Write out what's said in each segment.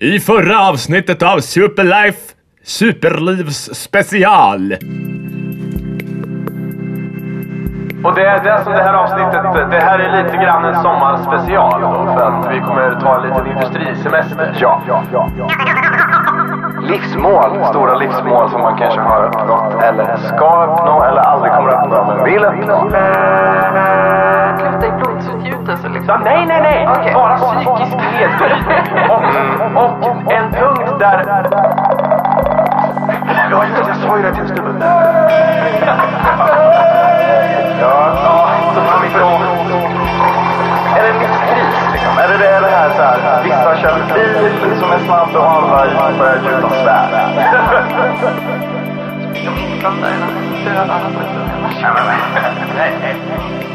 I förra avsnittet av Superlife Superlivs special. Och det, det är alltså det här avsnittet, det här är lite grann en sommarspecial då, för att vi kommer ta en liten industrisemester. Ja, ja, ja. Livsmål, stora livsmål som man kanske har uppnått eller ska uppnå eller aldrig kommer att uppnå men vill uppnå. Blodsutgjutelse liksom. Nej, nej, nej! Okej. Bara psykisk nedbrytning. Och, och en punkt där... Ja, just det, jag sa ju det till snubben. Ja, ja, så kan vi då... Är det en livskris liksom? Är det det, är det här så här, vissa kör bil som är snabb och andra börjar gjuta svärd?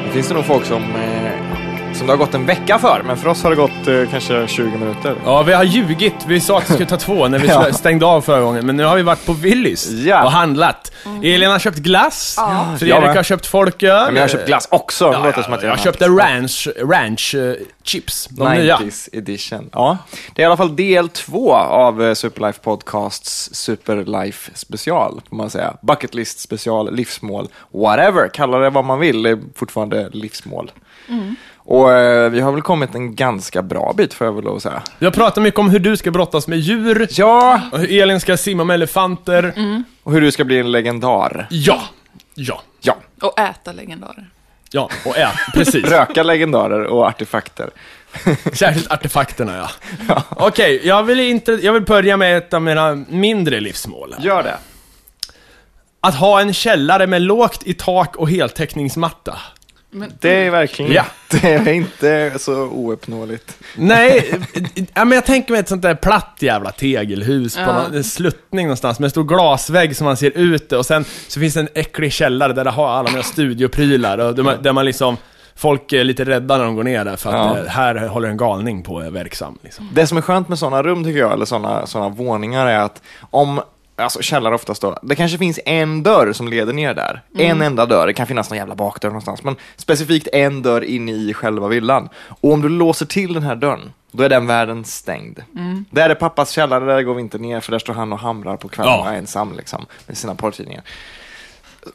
Det finns det nog folk som, eh, som det har gått en vecka för, men för oss har det gått eh, kanske 20 minuter. Ja, vi har ljugit. Vi sa att det skulle ta två när vi Ja. stängde av förra gången. Men nu har vi varit på Willys Ja. och handlat. Elin har köpt glass. Fredrik Jag med. har köpt folköl. Men jag har köpt glass också. det Ja, låter ja, som att jag har köpte ranch, ranch eh, chips. De nya. 90s edition. Ja, det är i alla fall del två av eh, Superlife Podcasts Superlife special, får man säga. Bucket list special, livsmål, whatever. Kalla det vad man vill, det är fortfarande livsmål. Och eh, vi har väl kommit en ganska bra bit, får jag väl lov att säga. Vi har pratat mycket om hur du ska brottas med djur. Ja, Och hur Elin ska simma med elefanter. och hur du ska bli en legendar. Ja. Ja. Ja, Och äta legendarer. Ja, och ät. Precis. röka legendarer och artefakter. Särskilt artefakterna, ja. Okej, jag, vill inte, jag vill börja med ett av mina mindre livsmål. Gör det. Att ha en källare med lågt i tak och heltäckningsmatta. Men, Det är verkligen Ja. det är inte så ouppnåeligt. Nej, ja, men jag tänker mig ett sånt där platt jävla tegelhus på Ja. någon, en sluttning någonstans med en stor glasvägg som man ser ute och sen så finns det en äcklig källare där det har alla mina studioprylar och där man, där man liksom Folk är lite rädda när de går ner där för att Ja. eh, här håller en galning på att vara verksam. Liksom. Det som är skönt med sådana rum tycker jag, eller sådana såna våningar är att om Alltså källare oftast då. Det kanske finns en dörr som leder ner där. En enda dörr. Det kan finnas någon jävla bakdörr någonstans. Men specifikt en dörr in i själva villan. Och om du låser till den här dörren, då är den världen stängd. Där är pappas källare, där går vi inte ner för där står han och hamrar på kvällarna Ja. ensam liksom. Med sina porrtidningar.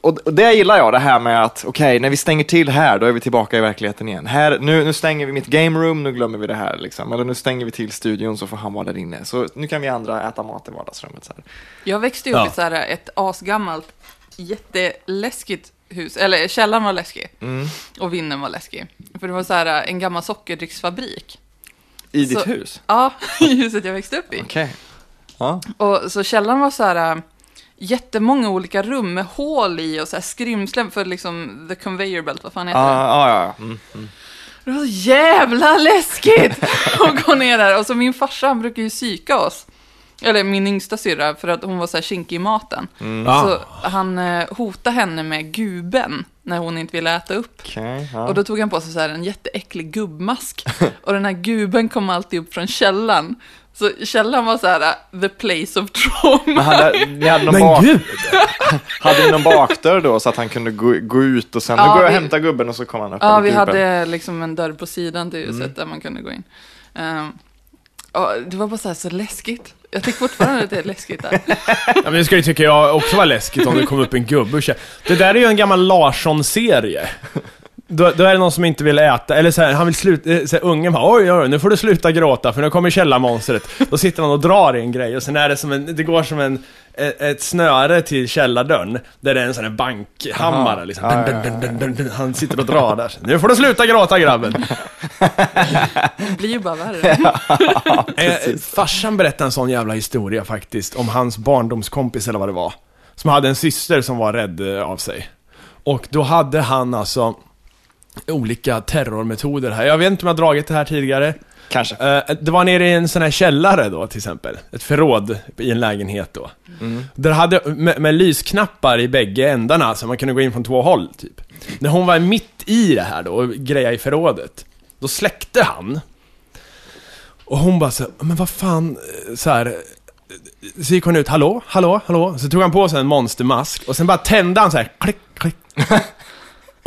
Och och det gillar jag, det här med att okej, när vi stänger till här, då är vi tillbaka i verkligheten igen. Här, nu, nu stänger vi mitt game room, nu glömmer vi det här. Liksom. Eller nu stänger vi till studion så får han vara där inne. Så nu kan vi andra äta mat i vardagsrummet. Så här. Jag växte upp Ja. i så här ett asgammalt, jätteläskigt hus. Eller källaren var läskig. Mm. Och vinden var läskig. För det var så här en gammal sockerdrycksfabrik. I ditt Så- hus? Ja, i huset jag växte upp i. Okej. Ja. Och så källaren var så här jättemånga olika rum med hål i och så här skrymslen för liksom the conveyor belt, vad fan heter det? Ja, ja, ja. Mm. Det var så jävla läskigt att gå ner där. Och så min farsa, han brukar ju psyka oss. Eller min yngsta syrra, för att hon var så här kinkig i maten. Ah. Så han eh, hotade henne med guben när hon inte ville äta upp. Okej, ja. Och då tog han på sig så här en jätteäcklig gubbmask. Och den här guben kom alltid upp från källan. Så källan var så här äh, the place of trauma. Men hade, ni hade, någon Men bak, gud! hade ni någon bakdörr då så att han kunde gå, gå ut och sen, Ja, nu går jag och hämtar gubben och så kommer han upp. Ja, vi hade liksom en dörr på sidan till huset Mm. där man kunde gå in. Och det var bara så, här, så läskigt. Jag tycker fortfarande att det är läskigt där. Ja, men det skulle ju tycka jag också var läskigt om det kom upp en gubbe och Det där är ju en gammal Larsson-serie. Då, då är det någon som inte vill äta, eller så här, han vill sluta, eh, så här, ungen bara oj, oj, nu får du sluta gråta för nu kommer källarmonstret. Då sitter han och drar i en grej och sen är det som en, det går som en, ett, ett snöre till källardörren, där det är en sån här bankhammare liksom. Ja, Dun, ja, dun, dun, dun, dun, Han sitter och drar där. Nu får du sluta gråta grabben. Det blir ju bara värre. Eh, farsan berättade en sån jävla historia faktiskt, om hans barndomskompis eller vad det var. Som hade en syster som var rädd eh, av sig. Och då hade han alltså olika terrormetoder här. Jag vet inte om jag har dragit det här tidigare. Kanske. Eh, det var nere i en sån här källare då till exempel. Ett förråd i en lägenhet då. Där hade, med, med lysknappar i bägge ändarna, så man kunde gå in från två håll typ. När hon var mitt i det här då, och grejade i förrådet. Då släckte han. Och hon bara så här, men vad fan, eh, så här. eh, Så gick hon ut, hallå, hallå, hallå. Så tog han på sig en monstermask och sen bara tände han så här, klick, klick.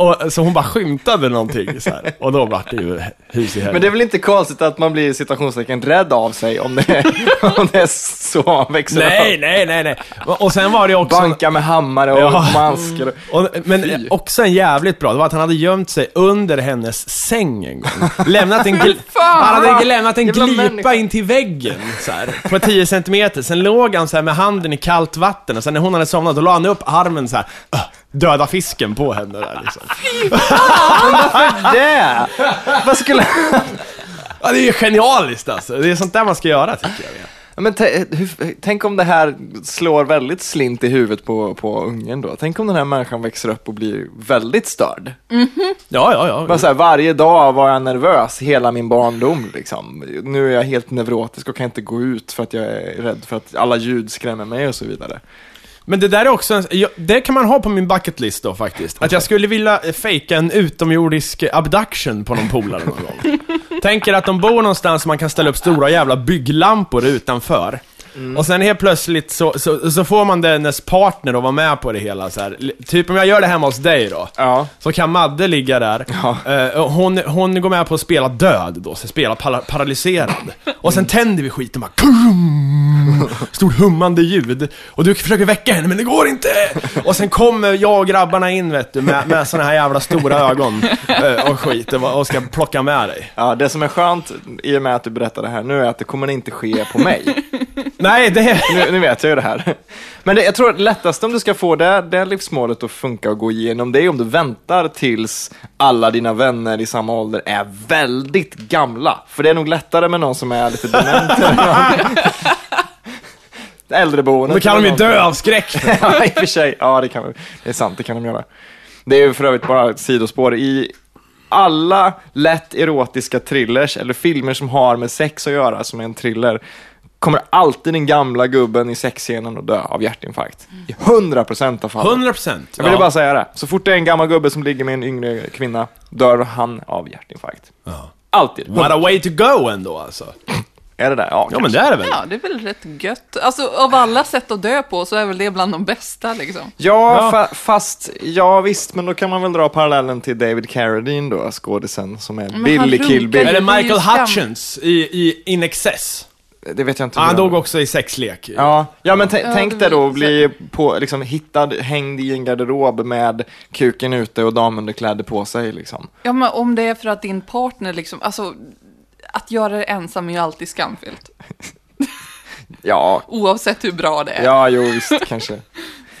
Och, så hon bara skymtade någonting så här. Och då vart det ju hus i helvete. Men det är väl inte konstigt att man blir citationstecken rädd av sig om det är, om det är så han växer Nej, upp. nej, nej, nej. Och sen var det också... Banka med hammare och Ja. masker. Och... Och, men Fy. också en jävligt bra, det var att han hade gömt sig under hennes säng en gång. Lämnat en, gl- han hade lämnat en glipa människa. in till väggen så här, på 10 centimeter. Sen låg han så här med handen i kallt vatten och sen när hon hade somnat, då la han upp armen så här, döda fisken på henne där liksom. Det! Vad skulle... Ja, det är ju genialiskt alltså. Det är sånt där man ska göra tycker jag. Men t- hur, tänk om det här slår väldigt slint i huvudet på, på ungen då. Tänk om den här människan växer upp och blir väldigt störd. Ja, ja, ja. Bara så här, varje dag var jag nervös hela min barndom. Liksom. Nu är jag helt neurotisk och kan inte gå ut för att jag är rädd för att alla ljud skrämmer mig och så vidare. Men det där är också en, det kan man ha på min bucket list då faktiskt. Att jag skulle vilja eh, fejka en utomjordisk abduction på någon polare någon gång. Tänker att de bor någonstans och man kan ställa upp stora jävla bygglampor utanför. Och sen helt plötsligt så, så, så får man dennes partner att vara med på det hela så här. Typ om jag gör det hemma hos dig då. Ja. Så kan Madde ligga där. Ja. Eh, hon, hon går med på att spela död då, så spela para paralyserad. Och sen tänder vi skiten bara krum, Stort hummande ljud. Och du försöker väcka henne, men det går inte! Och sen kommer jag och grabbarna in vet du, med, med såna här jävla stora ögon eh, och skit och, och ska plocka med dig. Ja, det som är skönt i och med att du berättar det här nu är att det kommer inte ske på mig. Nej, det... nu, nu vet jag ju det här. Men det, jag tror att det lättaste om du ska få det, det livsmålet att funka och gå igenom, det är om du väntar tills alla dina vänner i samma ålder är väldigt gamla. För det är nog lättare med någon som är lite dement. Äldreboende. Då kan de ju dö av skräck. ja, i och för sig. Ja, det kan Det är sant, det kan de göra. Det är ju för övrigt bara ett sidospår. I alla lätt erotiska thrillers, eller filmer som har med sex att göra, som är en thriller, kommer alltid den gamla gubben i sexscenen att dö av hjärtinfarkt. I 100% av fallen. 100%. Jag ville bara säga det. Så fort det är en gammal gubbe som ligger med en yngre kvinna, dör han av hjärtinfarkt. Alltid. What a way to go ändå alltså. Är det där? Ja, Ja men det är det väl? Ja, det är väl rätt gött. Alltså, av alla sätt att dö på så är väl det bland de bästa liksom. Ja, Ja. Fa fast, ja visst, men då kan man väl dra parallellen till David Carradine då, skådisen som är Men Billy Kill. Bill. Det det ju Michael. Hutchins i, i In Excess? Det vet jag inte. Ah, han dog också i sexlek. Ja, ja men Ja, tänk det dig då att bli på, liksom, hittad, hängd i en garderob med kuken ute och damunderkläder på sig liksom. Ja, men om det är för att din partner liksom, alltså, att göra det ensam är ju alltid skamfyllt. Ja, Oavsett hur bra det är. ja, jo visst kanske.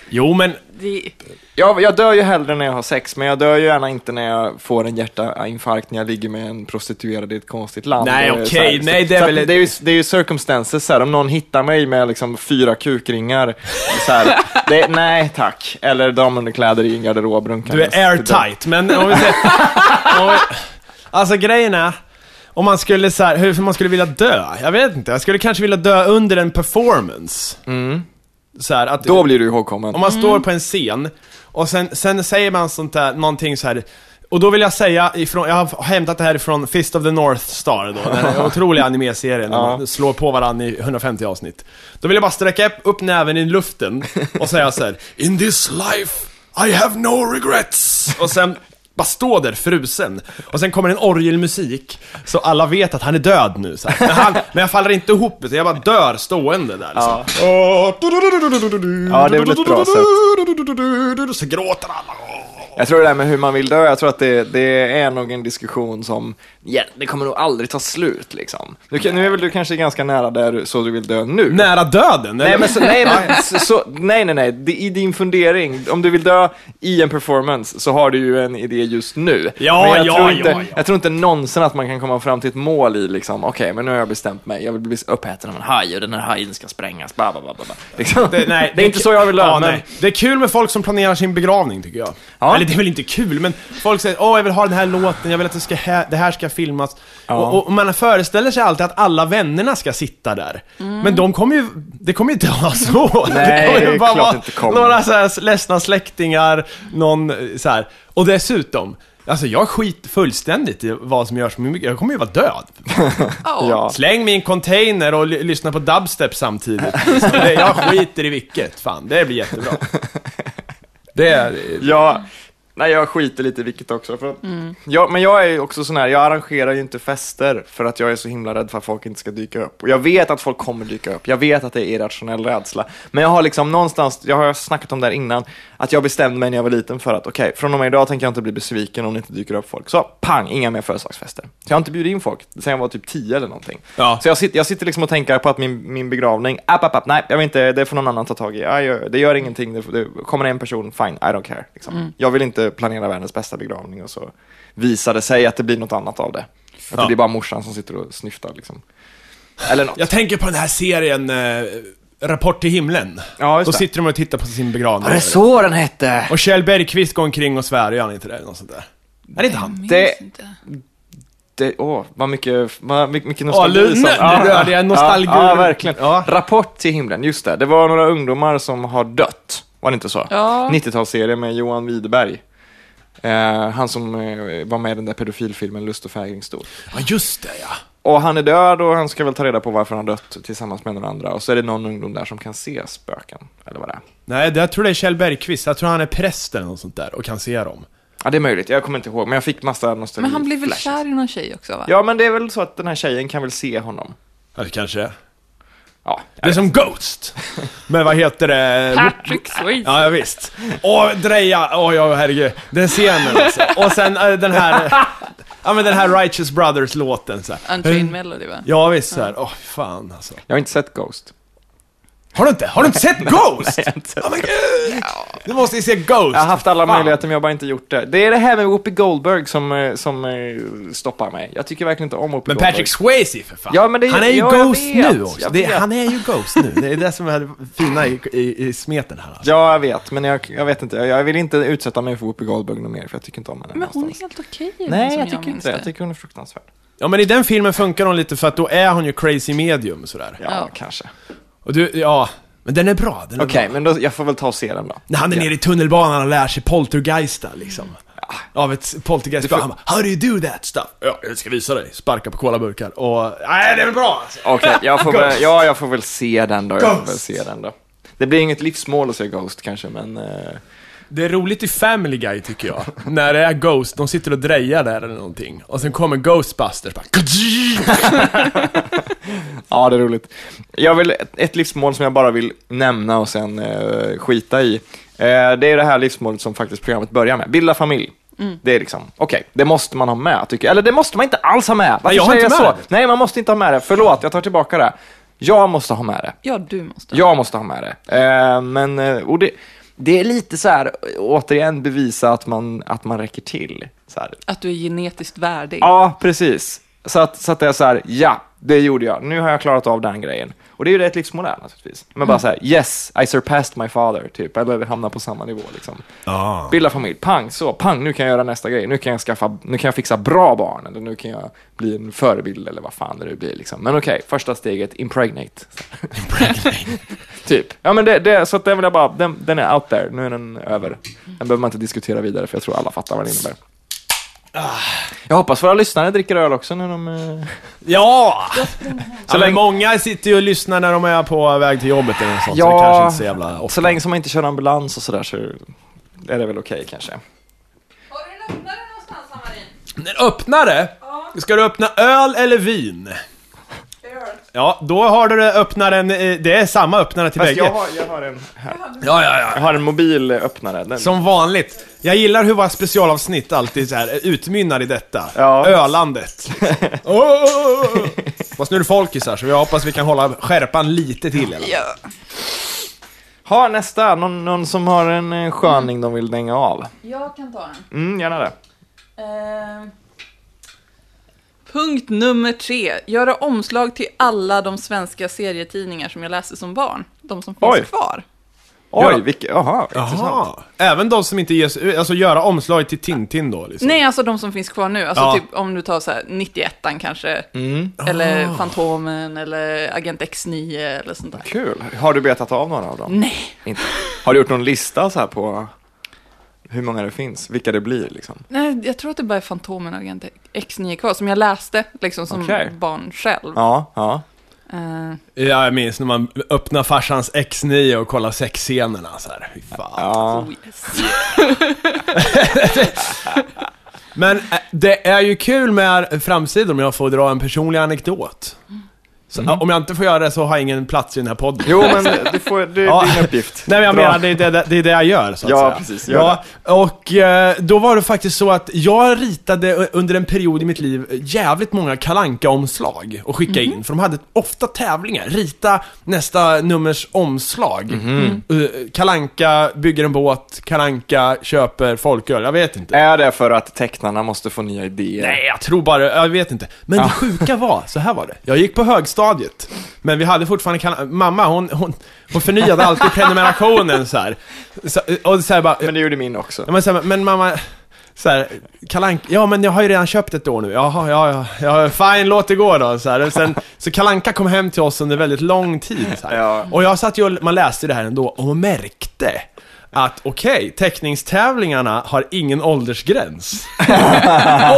Jo men, Det, Ja, jag dör ju hellre när jag har sex, men jag dör ju gärna inte när jag får en hjärtainfarkt när jag ligger med en prostituerad i ett konstigt land. Nej, Det är okej, här- nej, det är väl det, är ju, det är ju circumstances, så här, om någon hittar mig med liksom fyra kukringar, så här, det, nej tack. Eller damunderkläder i en garderob du är airtight. Men om vi säger... om vi, alltså grejen är, om man skulle så här, hur man skulle vilja dö? Jag vet inte, jag skulle kanske vilja dö under en performance. Så här, att, Då blir du ihågkommen. Om man står på en scen, och sen, sen säger man sånt där, någonting så här. Och då vill jag säga ifrån, jag har hämtat det här ifrån Fist of the North Star då, den här otroliga anime-serien, när man slår på varandra i 150 avsnitt. Då vill jag bara sträcka upp- upp näven i luften och säga så här: In this life I have no regrets. Och sen bara stå där frusen. Och sen kommer en orgelmusik, så alla vet att han är död nu. Så här. Men, han, men jag faller inte ihop, utan jag bara dör stående där. Ja. Så. Ja, det är väl ett bra sätt. Så gråter alla. Jag tror det där med hur man vill dö, jag tror att det, det är nog en diskussion som, ja, det kommer nog aldrig ta slut liksom. Du, kan- nu är väl du kanske ganska nära där så du vill dö nu. Nära döden? Nej, eller? men så, nej, men, så, så, nej, nej, nej. Det- I din fundering, om du vill dö i en performance så har du ju en idé just nu. Ja, men jag ja, tror inte, ja, ja. Jag tror inte någonsin att man kan komma fram till ett mål i liksom, okej, men nu har jag bestämt mig. Jag vill bli uppäten av en haj och den här hajen ska sprängas. Ba, ba, ba, ba, ba. Liksom. Det, nej, det är inte så jag vill dö, ja, men... nej. Det är kul med folk som planerar sin begravning tycker jag. Ja. Eller det är väl inte kul, men folk säger åh jag vill ha den här låten, jag vill att det, ska det här ska filmas. Ja. Och, och man föreställer sig alltid att alla vännerna ska sitta där. Men de kommer ju, det kommer ju inte vara så. Nej, kommer det ju är bara vara kommer. Några så här ledsna släktingar, någon eh, så här. Och dessutom, Alltså jag skit fullständigt i vad som görs med. Jag kommer ju vara död. ja. Ja. Släng mig i en container och ly- lyssna på dubstep samtidigt. Det, jag skiter i vilket. Fan, det blir jättebra. Det är... Ja, Nej, jag skiter lite i vilket också. För att, Mm. ja, men jag är också sån här, jag arrangerar ju inte fester för att jag är så himla rädd för att folk inte ska dyka upp. Och jag vet att folk kommer dyka upp, jag vet att det är irrationell rädsla. Men jag har liksom någonstans, jag har snackat om det här innan, att jag bestämde mig när jag var liten för att okej, från och med idag tänker jag inte bli besviken om det inte dyker upp folk. Så pang, inga mer födelsedagsfester. Så jag har inte bjudit in folk sen jag var typ 10 eller någonting. Ja. Så jag sitter, jag sitter liksom och tänker på att min, min begravning, app, app, app, nej, jag vill inte, det får någon annan ta tag i. Jag- det gör ingenting, det, det kommer en person, fine, I don't care. Liksom. Jag vill inte planera världens bästa begravning och så visar det sig att det blir något annat av det. Att det Ja. blir bara morsan som sitter och snyftar liksom. Eller något. Jag tänker på den här serien eh, Rapport till himlen. Ja, just Då det. sitter de och tittar på sin begravning. Var det så den hette? Och Kjell Bergqvist går omkring och svär, gör han inte det? Något sånt där. Är det inte han? Det- inte. Det, åh, vad mycket, vad mycket, mycket Åh, nostalgi. Lune, som- det rör det, nostalgi. Ja, ja, verkligen. Ja. Rapport till himlen, just det. Det var några ungdomar som har dött. Var det inte så? Ja. 90-talsserie med Johan Widerberg. Eh, han som eh, var med i den där pedofilfilmen Lust och fägring-stor. Ja, just det ja. Och han är död och han ska väl ta reda på varför han dött tillsammans med några andra. Och så är det någon ungdom där som kan se spöken. Eller vad det är. Nej, det, jag tror det är Kjell Bergqvist. Jag tror han är präst eller något sånt där och kan se dem. Ja, det är möjligt. Jag kommer inte ihåg, men jag fick massa nostalgi. Men han blev väl flash. kär i någon tjej också va? Ja, men det är väl så att den här tjejen kan väl se honom. Ja, det kanske är. Ja, Det är som Ghost. Men vad heter det? Patrick Swayze. Ja, ja visst. Åh, Dreja, åh ja, herregud. Den scenen alltså. Och sen äh, den här, ja men den här Righteous Brothers-låten så här. Unchained Melody va? Ja visst, så här. åh fan alltså. jag har inte sett Ghost. Har du inte? Har du inte sett Ghost? Nej, jag har inte sett Oh my god! Du måste ju se Ghost! Jag har haft alla Fan. möjligheter men jag har bara inte gjort det. Det är det här med Whoopi Goldberg som, eh, som eh, stoppar mig. Jag tycker verkligen inte om Whoopi Men Goldberg. Patrick Swayze för fan. Ja, men det- han är ju ja, jag Ghost nu också. jag Det, han är ju Ghost nu. Det är det som är det fina i, i, i smeten här alltså. Ja, jag vet, men jag, jag vet inte. Jag, jag vill inte utsätta mig för Whoopi Goldberg något mer, för jag tycker inte om henne Men hon är någonstans. helt okej den Nej, som jag tycker inte det. Jag tycker hon är fruktansvärd. Ja men i den filmen funkar hon lite för att då är hon ju crazy medium sådär. Ja, Ja. kanske. Och du, ja. Men den är bra, Okej, bra. men då, jag får väl ta och se den då. När han är Ja. nere i tunnelbanan och lär sig poltergeista liksom. Av ett poltergeist. Det får- Han bara, How do you do that stuff? Ja, jag ska visa dig. Sparka på colaburkar. Och, nej det är väl bra alltså. Okej, jag får väl, ja, jag får väl se den då. Jag får väl se den då. Det blir inget livsmål att se Ghost kanske, men... Eh, Det är roligt i Family Guy tycker jag. När det är Ghost, de sitter och drejar där eller någonting. Och sen kommer Ghostbusters bara... ja, det är roligt. Jag vill, ett, ett livsmål som jag bara vill nämna och sen eh, skita i. Eh, det är det här livsmålet som faktiskt programmet börjar med. Bilda familj. Det är liksom, okej, det måste man ha med tycker jag. Eller det måste man inte alls ha med. Varför Nej, jag har säger inte med så? det. Nej, man måste inte ha med det. Förlåt, jag tar tillbaka det. Jag måste ha med det. Ja, du måste. Jag måste ha med det. Eh, men, eh, och det, det är lite så här, återigen bevisa att man, att man räcker till. Så här. Att du är genetiskt värdig. Ja, precis. Så att, så att det är så här, ja, det gjorde jag. Nu har jag klarat av den grejen. Och det är ju livsmål är naturligtvis. Men bara så här, yes, I surpassed my father, typ. Eller hamna på samma nivå liksom. Ah. Bilda familj, pang, så, pang, nu kan jag göra nästa grej. Nu kan jag skaffa, nu kan jag fixa bra barn. Eller nu kan jag bli en förebild eller vad fan det nu blir liksom. Men okej, första steget, impregnate. typ. Ja men det, det, så att den vill jag bara, den, den är out there. Nu är den över. Den behöver man inte diskutera vidare för jag tror alla fattar vad det innebär. Jag hoppas våra lyssnare dricker öl också när de... eh, Ja! Så länge- många sitter ju och lyssnar när de är på väg till jobbet eller något sånt, så det kanske inte är så jävla ofta. Så länge som man inte kör ambulans och sådär så är det väl okej kanske. Har du en öppnare någonstans, Samarin? En öppnare? Ska du öppna öl eller vin? Ja, då har du öppnaren, eh, det är samma öppnare till Fast bägge. jag har, jag har en här. Ja, ja, Jag ja. har en mobil öppnare. Den, Som vanligt. Jag gillar hur våra specialavsnitt alltid så här utmynnar i detta. Ja. Ölandet. oh! Fast nu är det folkisar, så jag hoppas vi kan hålla skärpan lite till fall. Ja. Ha nästa, någon, någon som har en eh, sköning de vill dänga av. Jag kan ta den. Mm, gärna det. Eh, punkt nummer tre. Göra omslag till alla de svenska serietidningar som jag läste som barn. De som finns Oj. kvar. Oj, Ja. vilket, jaha, intressant. Även de som inte ges alltså göra omslag till Tintin då liksom. Nej, alltså de som finns kvar nu. Alltså Ja. typ om du tar så här 91 kanske. Eller Fantomen eller Agent X9 eller sånt där. Kul. Har du betat av några av dem? Nej. Inte. Har du gjort någon lista så här på hur många det finns? Vilka det blir liksom? Nej, jag tror att det bara är Fantomen och Agent X9 kvar, som jag läste liksom som Okej. barn själv. Ja, ja. Eh, Ja, jag minns när man öppnar farsans X9 och kollar sexscenerna så här. Fy fan. Ja. oh yes. Men äh, det är ju kul med framsidor om jag får dra en personlig anekdot. Så, Om jag inte får göra det så har jag ingen plats i den här podden. Jo, men du får, det är Ja. din uppgift. Nej men jag Dra. menar, det är det, det är det jag gör så att Ja, säga. precis, gör Ja, och eh, då var det faktiskt så att jag ritade under en period i mitt liv jävligt många kalanka omslag och skickade in, för de hade ofta tävlingar. Rita nästa nummers omslag. Uh, kalanka bygger en båt, Kalanka köper folköl, jag vet inte. Är det för att tecknarna måste få nya idéer? Nej, jag tror bara, jag vet inte. Men det sjuka var, så här var det. Jag gick på högstadiet, men vi hade fortfarande kan- mamma hon, hon, hon förnyade alltid prenumerationen så här. Så, och så här bara, Men det gjorde min också. Men, så här, men mamma, så här, Kalank, ja men jag har ju redan köpt ett år nu, jaha, ja, ja, ja, fine, låt det gå då. Så, här. Och Sen, så Kalanka kom hem till oss under väldigt lång tid. Så här. Ja. Och jag satt ju och man läste det här ändå och märkte att okej, teckningstävlingarna har ingen åldersgräns.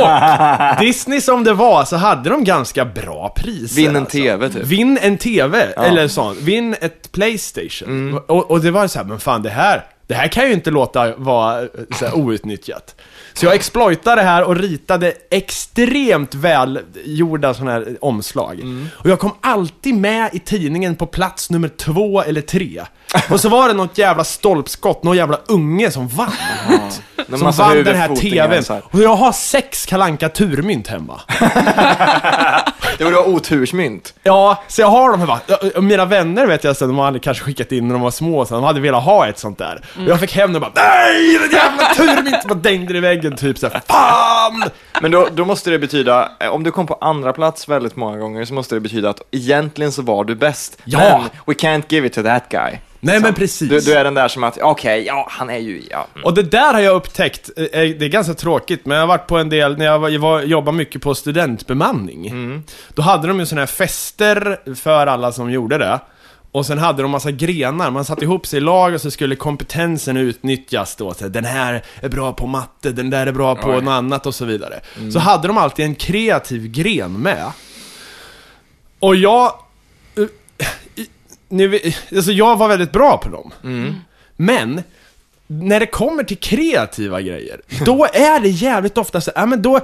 och Disney som det var så hade de ganska bra priser. Vinn en alltså. TV typ. Vinn en TV, eller sånt. Vinn ett Playstation. Mm. Och, och det var så här, men fan det här, det här kan ju inte låta vara eh, så här, outnyttjat. Så jag exploitade det här och ritade extremt välgjorda sådana här omslag. Mm. Och jag kom alltid med i tidningen på plats nummer två eller tre. Och så var det något jävla stolpskott, någon jävla unge som vann. En Som vann den här TVn. här. Och jag har sex kalanka turmynt hemma. Det var då otursmynt. Ja, så jag har de här va- och Mina vänner vet jag sen, de hade kanske skickat in när de var små, så de hade velat ha ett sånt där. Och jag fick hem det och bara NEJ! Den jävla turmint! Bara dängde i väggen typ såhär, FAN! Men då, då måste det betyda, eh, om du kom på andra plats väldigt många gånger så måste det betyda att egentligen så var du bäst. Ja. Men we can't give it to that guy. Nej men precis. Du, du är den där som att, okej, ja, han är ju, ja. mm. Och det där har jag upptäckt, eh, det är ganska tråkigt, men jag har varit på en del, när jag var, var, jobbade mycket på studentbemanning. Då hade de ju sådana här fester för alla som gjorde det. Och sen hade de massa grenar, man satte ihop sig i lag och så skulle kompetensen utnyttjas då. Så den här är bra på matte, den där är bra på Oj. något annat och så vidare. Så hade de alltid en kreativ gren med. Och jag... vet- alltså jag var väldigt bra på dem. Men, när det kommer till kreativa grejer, då är det jävligt ofta så, ja men då,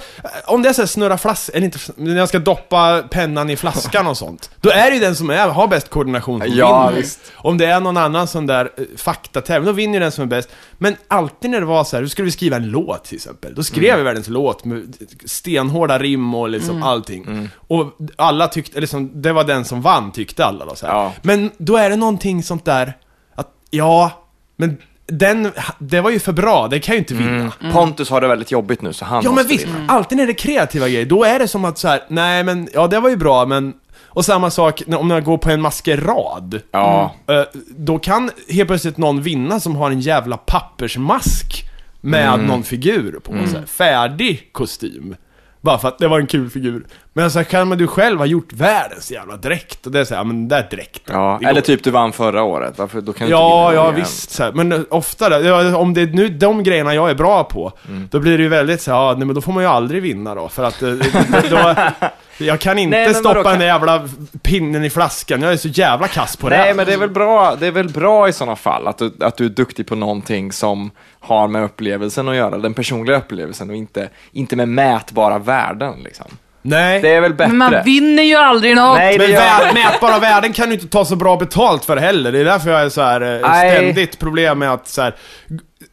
om det är så här snurra flaskan, eller inte, när jag ska doppa pennan i flaskan och sånt, då är det ju den som är, har bäst koordination som Ja, vinner. visst. Om det är någon annan sån där eh, faktatävling, då vinner ju den som är bäst. Men alltid när det var så här, då skulle vi skriva en låt till exempel, då skrev vi världens låt med stenhårda rim och liksom allting. Och alla tyckte, eller liksom, det var den som vann tyckte alla då så. Ja. Men då är det någonting sånt där, att ja, men den, det var ju för bra, det kan ju inte vinna. Pontus har det väldigt jobbigt nu så han Ja men måste visst, vinna. alltid när det är kreativa grejer, då är det som att så här, nej men, ja det var ju bra men och samma sak när- om jag går på en maskerad. Ja. Eh, Då kan helt plötsligt någon vinna som har en jävla pappersmask med någon figur på. Här, färdig kostym. Bara för att det var en kul figur. Men så här, kan man du själv ha gjort världens jävla dräkt och det är såhär, ja men den där dräkten. Ja, går eller typ du vann förra året, varför, då kan du Ja, inte ja igen. visst. Så här. Men eh, ofta då, ja, om det är nu de grejerna jag är bra på, Mm. då blir det ju väldigt så här, ja, nej men då får man ju aldrig vinna då. För att eh, då, jag kan inte Nej, stoppa kan- den där jävla pinnen i flaskan, jag är så jävla kass på det. Nej, men det är väl bra, det är väl bra i sådana fall att du, att du är duktig på någonting som har med upplevelsen att göra, den personliga upplevelsen och inte, inte med mätbara värden liksom. Nej. Det är väl bättre. Men man vinner ju aldrig något. Nej, Men gör vä- mätbara värden kan du inte ta så bra betalt för heller. Det är därför jag är så här eh, ständigt problem med att så här,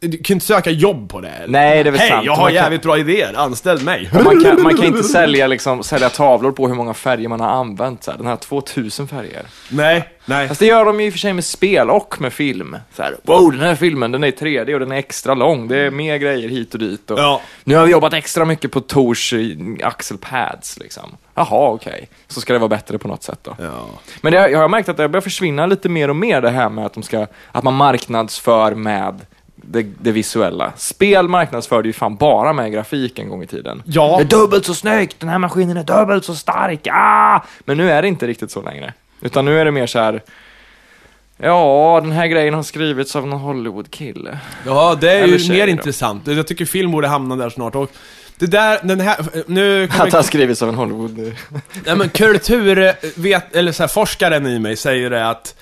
du kan inte söka jobb på det. Eller? Nej, det är väl Hej, sant. jag har Man kan- jävligt bra idéer, anställ mig. Och man, kan, man kan inte sälja, liksom, sälja tavlor på hur många färger man har använt. Så här, den här 2000 färger. Nej, nej. Fast det gör de ju i och för sig med spel och med film. Så här, wow, den här filmen den är i 3D och den är extra lång. Det är mer grejer hit och dit. Och Ja. Nu har vi jobbat extra mycket på Tors eh, axelpads liksom. Jaha, okej. Så ska det vara bättre på något sätt då. Ja. Men det, jag har märkt att det börjar försvinna lite mer och mer det här med att, de ska, att man marknadsför med det, det visuella. Spel marknadsförde ju fan bara med grafik en gång i tiden. Ja. Det är dubbelt så snyggt, den här maskinen är dubbelt så stark, ah! Men nu är det inte riktigt så längre. Utan nu är det mer så här. Ja, den här grejen har skrivits av någon Hollywood-kille. Ja, det är Eller ju mer då. intressant. Jag tycker film borde hamna där snart. Och Det där, den här, nu kommer Att han skrivits av en Hollywood... Nej men kultur, eh, vet, eller så här, forskaren i mig säger det att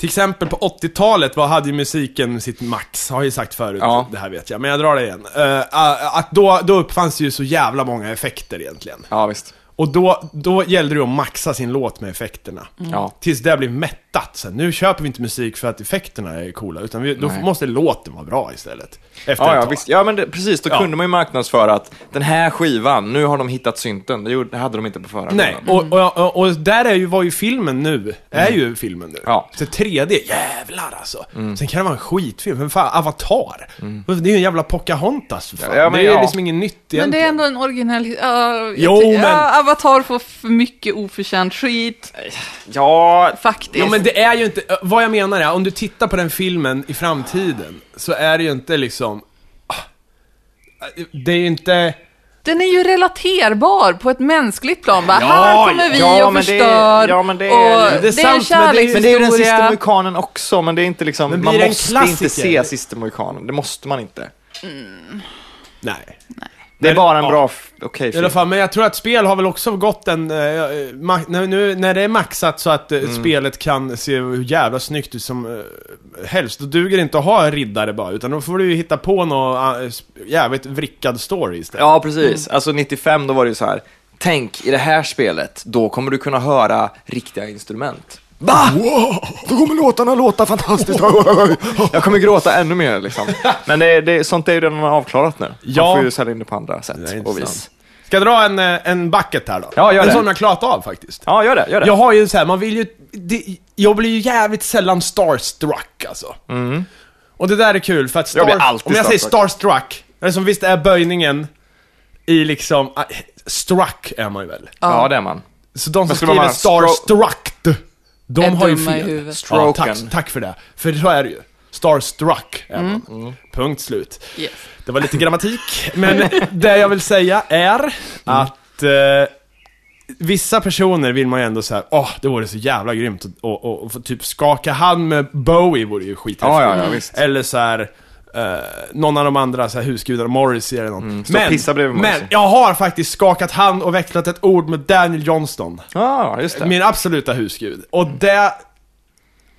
till exempel på 80-talet var, hade ju musiken sitt max, har jag ju sagt förut, Ja. det här vet jag, men jag drar det igen. Eh, att då, då uppfanns ju så jävla många effekter egentligen. Ja, visst. Och då, då gällde det att maxa sin låt med effekterna. Ja. Tills det blev mättat. Så nu köper vi inte musik för att effekterna är coola, utan vi, då Nej. måste låten vara bra istället. Efter Ja, ja, visst. ja, men det, precis. Då Ja. kunde man ju marknadsföra att den här skivan, nu har de hittat synten. Det, gjorde, det hade de inte på förra Nej, och, och, och, och där är ju, var ju filmen nu, är ju filmen nu. Ja. Så 3D, jävlar alltså. Sen kan det vara en skitfilm, men fan, Avatar. Det är ju en jävla Pocahontas för fan. Ja, men det är liksom inget nytt egentligen. Men det är ändå en originell... jag Jo, men- ja, Avatar får för mycket oförtjänt skit, Ja, faktiskt. Jo men det är ju inte, vad jag menar är, om du tittar på den filmen i framtiden, så är det ju inte liksom... ah, Det är ju inte... Den är ju relaterbar på ett mänskligt plan. Bara, Ja, här kommer vi ja, och men det är- förstör. ja, men det är- och det är det är sant, en det är ju- men det är ju den sista kärlekshistoria. mohikanen också, men det är inte liksom, man en måste inte se sista mohikanen. Det måste man inte. Nej. Det är bara en ja. bra, okej I alla film. fall, men jag tror att spel har väl också gått en... eh, ma- när, nu, när det är maxat så att eh, Mm. spelet kan se hur jävla snyggt ut som eh, helst, då duger det inte att ha en riddare bara, utan då får du ju hitta på någon uh, jävligt vrickad story istället. Ja, precis. Alltså 95, då var det ju så här. Tänk, i det här spelet, då kommer du kunna höra riktiga instrument. Va? Då kommer låtarna låta fantastiskt. Jag kommer gråta ännu mer liksom. Men det, det, sånt är ju redan avklarat nu. Man Ja. får ju sälja in det på andra sätt och vis. Ska jag dra en, eh, en bucket här då? Ja, gör en det. sån jag klarat av faktiskt. Ja, gör det. Gör det. Jag har ju så här, man vill ju... Det, jag blir ju jävligt sällan starstruck alltså. Och det där är kul för att Jag blir star, alltid om jag säger starstruck. som visst är böjningen i liksom... äh, Struck är man ju väl. ja, det är man. Så de som man skriver starstruck, de Är har ju dumma i fel. huvudet. Ja, Stroken. tack, tack för det. För så är det ju. Starstruck är man. Mm. Punkt slut. Yes. Det var lite grammatik, men det jag vill säga är att eh, vissa personer vill man ju ändå säga, åh, det vore så jävla grymt att och, och, och få typ skaka hand med Bowie vore ju skithäftigt. Ja, ja, ja, visst. Eller så här. Eh, någon av de andra så här, husgudarna, Morrissey eller någon. Mm, pissa bredvid men Morrissey. jag har faktiskt skakat hand och växlat ett ord med Daniel Johnston. Ja, just det. Min absoluta husgud. Och det...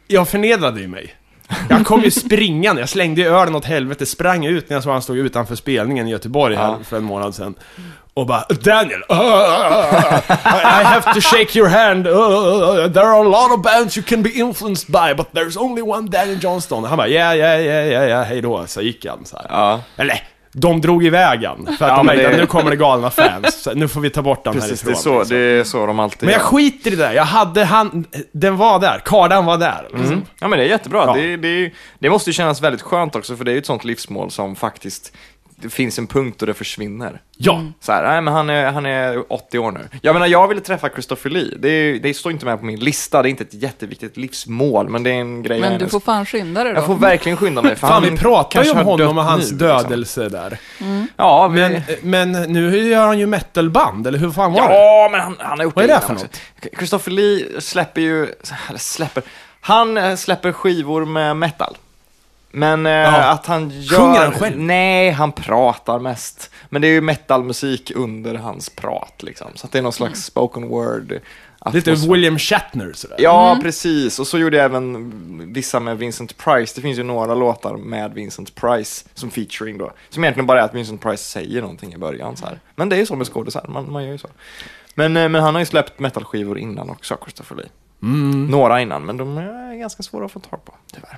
Jag förnedrade ju mig. Jag kom ju springande, jag slängde ju ölen åt helvete, sprang ut när jag såg han stod utanför spelningen i Göteborg här för en månad sedan. Och bara Daniel, uh, I have to shake your hand. Uh, there are a lot of bands you can be influenced by, but there's only one Daniel Johnston. Han bara ja, ja, ja, ja, ja, hej då. Så gick han så här. Ja. Eller, de drog iväg han. För att Ja, de märkte det- nu kommer det galna fans. Nu får vi ta bort den Precis, det härifrån. är, så, liksom. det är så de alltid Men jag gör. skiter i det där. Jag hade han, den var där. Kardan var där. Liksom. Mm. Ja men det är jättebra. Ja. Det, det, det måste ju kännas väldigt skönt också för det är ju ett sånt livsmål som faktiskt det finns en punkt då det försvinner. Ja. Så här, nej men han är, han är 80 år nu. Jag menar, jag ville träffa Christopher Lee. Det, är- det står inte med på min lista, det är inte ett jätteviktigt livsmål, men det är en grej Men du får fan skynda dig då. Jag får verkligen skynda mig. för Fan, han vi pratar ju om honom och hans nu, liksom. dödelse där. Ja, vi, Men, men nu gör han ju metalband, eller hur fan var det? Ja, men han, han har gjort Vad är det för något? Christopher Lee släpper ju, eller släpper, han eh, släpper skivor med metal. Men eh, att han gör... Sjunger han själv? Nej, han pratar mest. Men det är ju metalmusik under hans prat liksom. Så att det är någon slags spoken word. Lite. William Shatner sådär. Ja, precis. Och så gjorde jag även vissa med Vincent Price. Det finns ju några låtar med Vincent Price som featuring då. Som egentligen bara är att Vincent Price säger någonting i början så här. Men det är ju så med skådisar, man, man gör ju så. Men, eh, men han har ju släppt metalskivor innan också, Christopher Lee. Mm. Några innan, men de är ganska svåra att få tag på, tyvärr.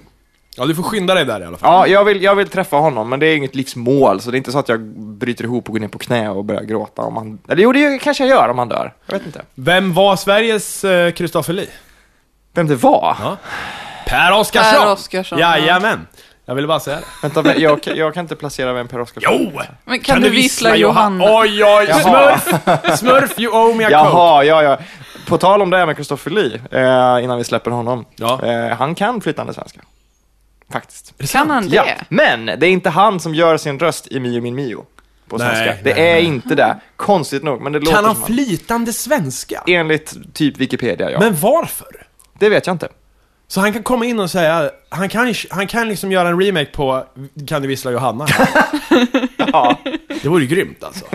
Ja, du får skynda dig där i alla fall. Ja, jag vill, jag vill träffa honom, men det är inget livsmål, så det är inte så att jag bryter ihop och går ner på knä och börjar gråta om han... Eller jo, det kanske jag gör om han dör. Jag vet inte. Vem var Sveriges Kristoffer Lee? Vem det var? Ja. Per Oscarsson! Per Oscarsson, ja. Jajamän! Jag ville bara säga det. Vänta, jag, jag kan inte placera vem Per Oscarsson Jo! Men kan, du vissla Johanna? Oj, oj! Smurf! Smurf, you owe me a coke! Jaha, ja, ja. På tal om det här med Christopher Lee, eh, innan vi släpper honom. Ja. Eh, han kan flytande svenska. Faktiskt. Kan han det? Ja, men det är inte han som gör sin röst i Mio min Mio. På Nej, svenska. det nej, är nej. inte det. Konstigt nog, men det låter Kan han som flytande svenska? Enligt typ Wikipedia, ja. Men varför? det vet jag inte. Så han kan komma in och säga, han kan, han kan liksom göra en remake på Kan du vissla Johanna? Ja. Det vore ju grymt alltså.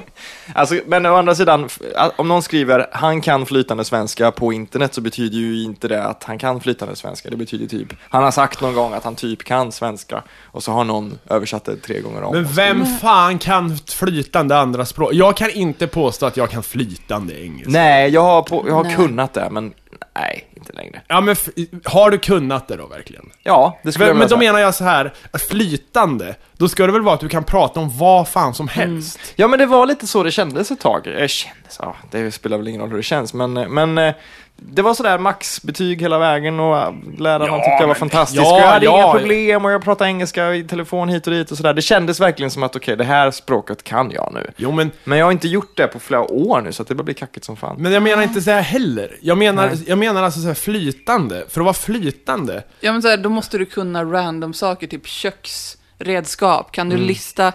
Alltså, men å andra sidan, om någon skriver han kan flytande svenska på internet så betyder ju inte det att han kan flytande svenska. Det betyder typ, han har sagt någon gång att han typ kan svenska och så har någon översatt det tre gånger om. Men vem fan kan flytande andra språk? Jag kan inte påstå att jag kan flytande engelska. Nej, jag har, på, jag har Nej. kunnat det, men nej, inte längre. Ja men har du kunnat det då verkligen? Ja, det skulle jag Men, vilja men då menar jag så här, att flytande, då ska det väl vara att du kan prata om vad fan som helst? Ja, men det var lite så det kändes ett tag. Eh, kändes, ja, det spelar väl ingen roll hur det känns, men, eh, men eh, det var sådär maxbetyg hela vägen och lärarna Ja, tyckte jag var fantastisk. ja, och jag hade ja, inga problem och jag pratade engelska i telefon hit och dit och sådär. Det kändes verkligen som att okej, det här språket kan jag nu. Jo men, Men jag har inte gjort det på flera år nu, så att det börjar bli kackigt som fan. men jag menar inte så här heller. Jag menar, jag menar alltså så här flytande. För att vara flytande, Ja, men så här, då måste du kunna random saker, typ köksredskap. Kan du Mm. lista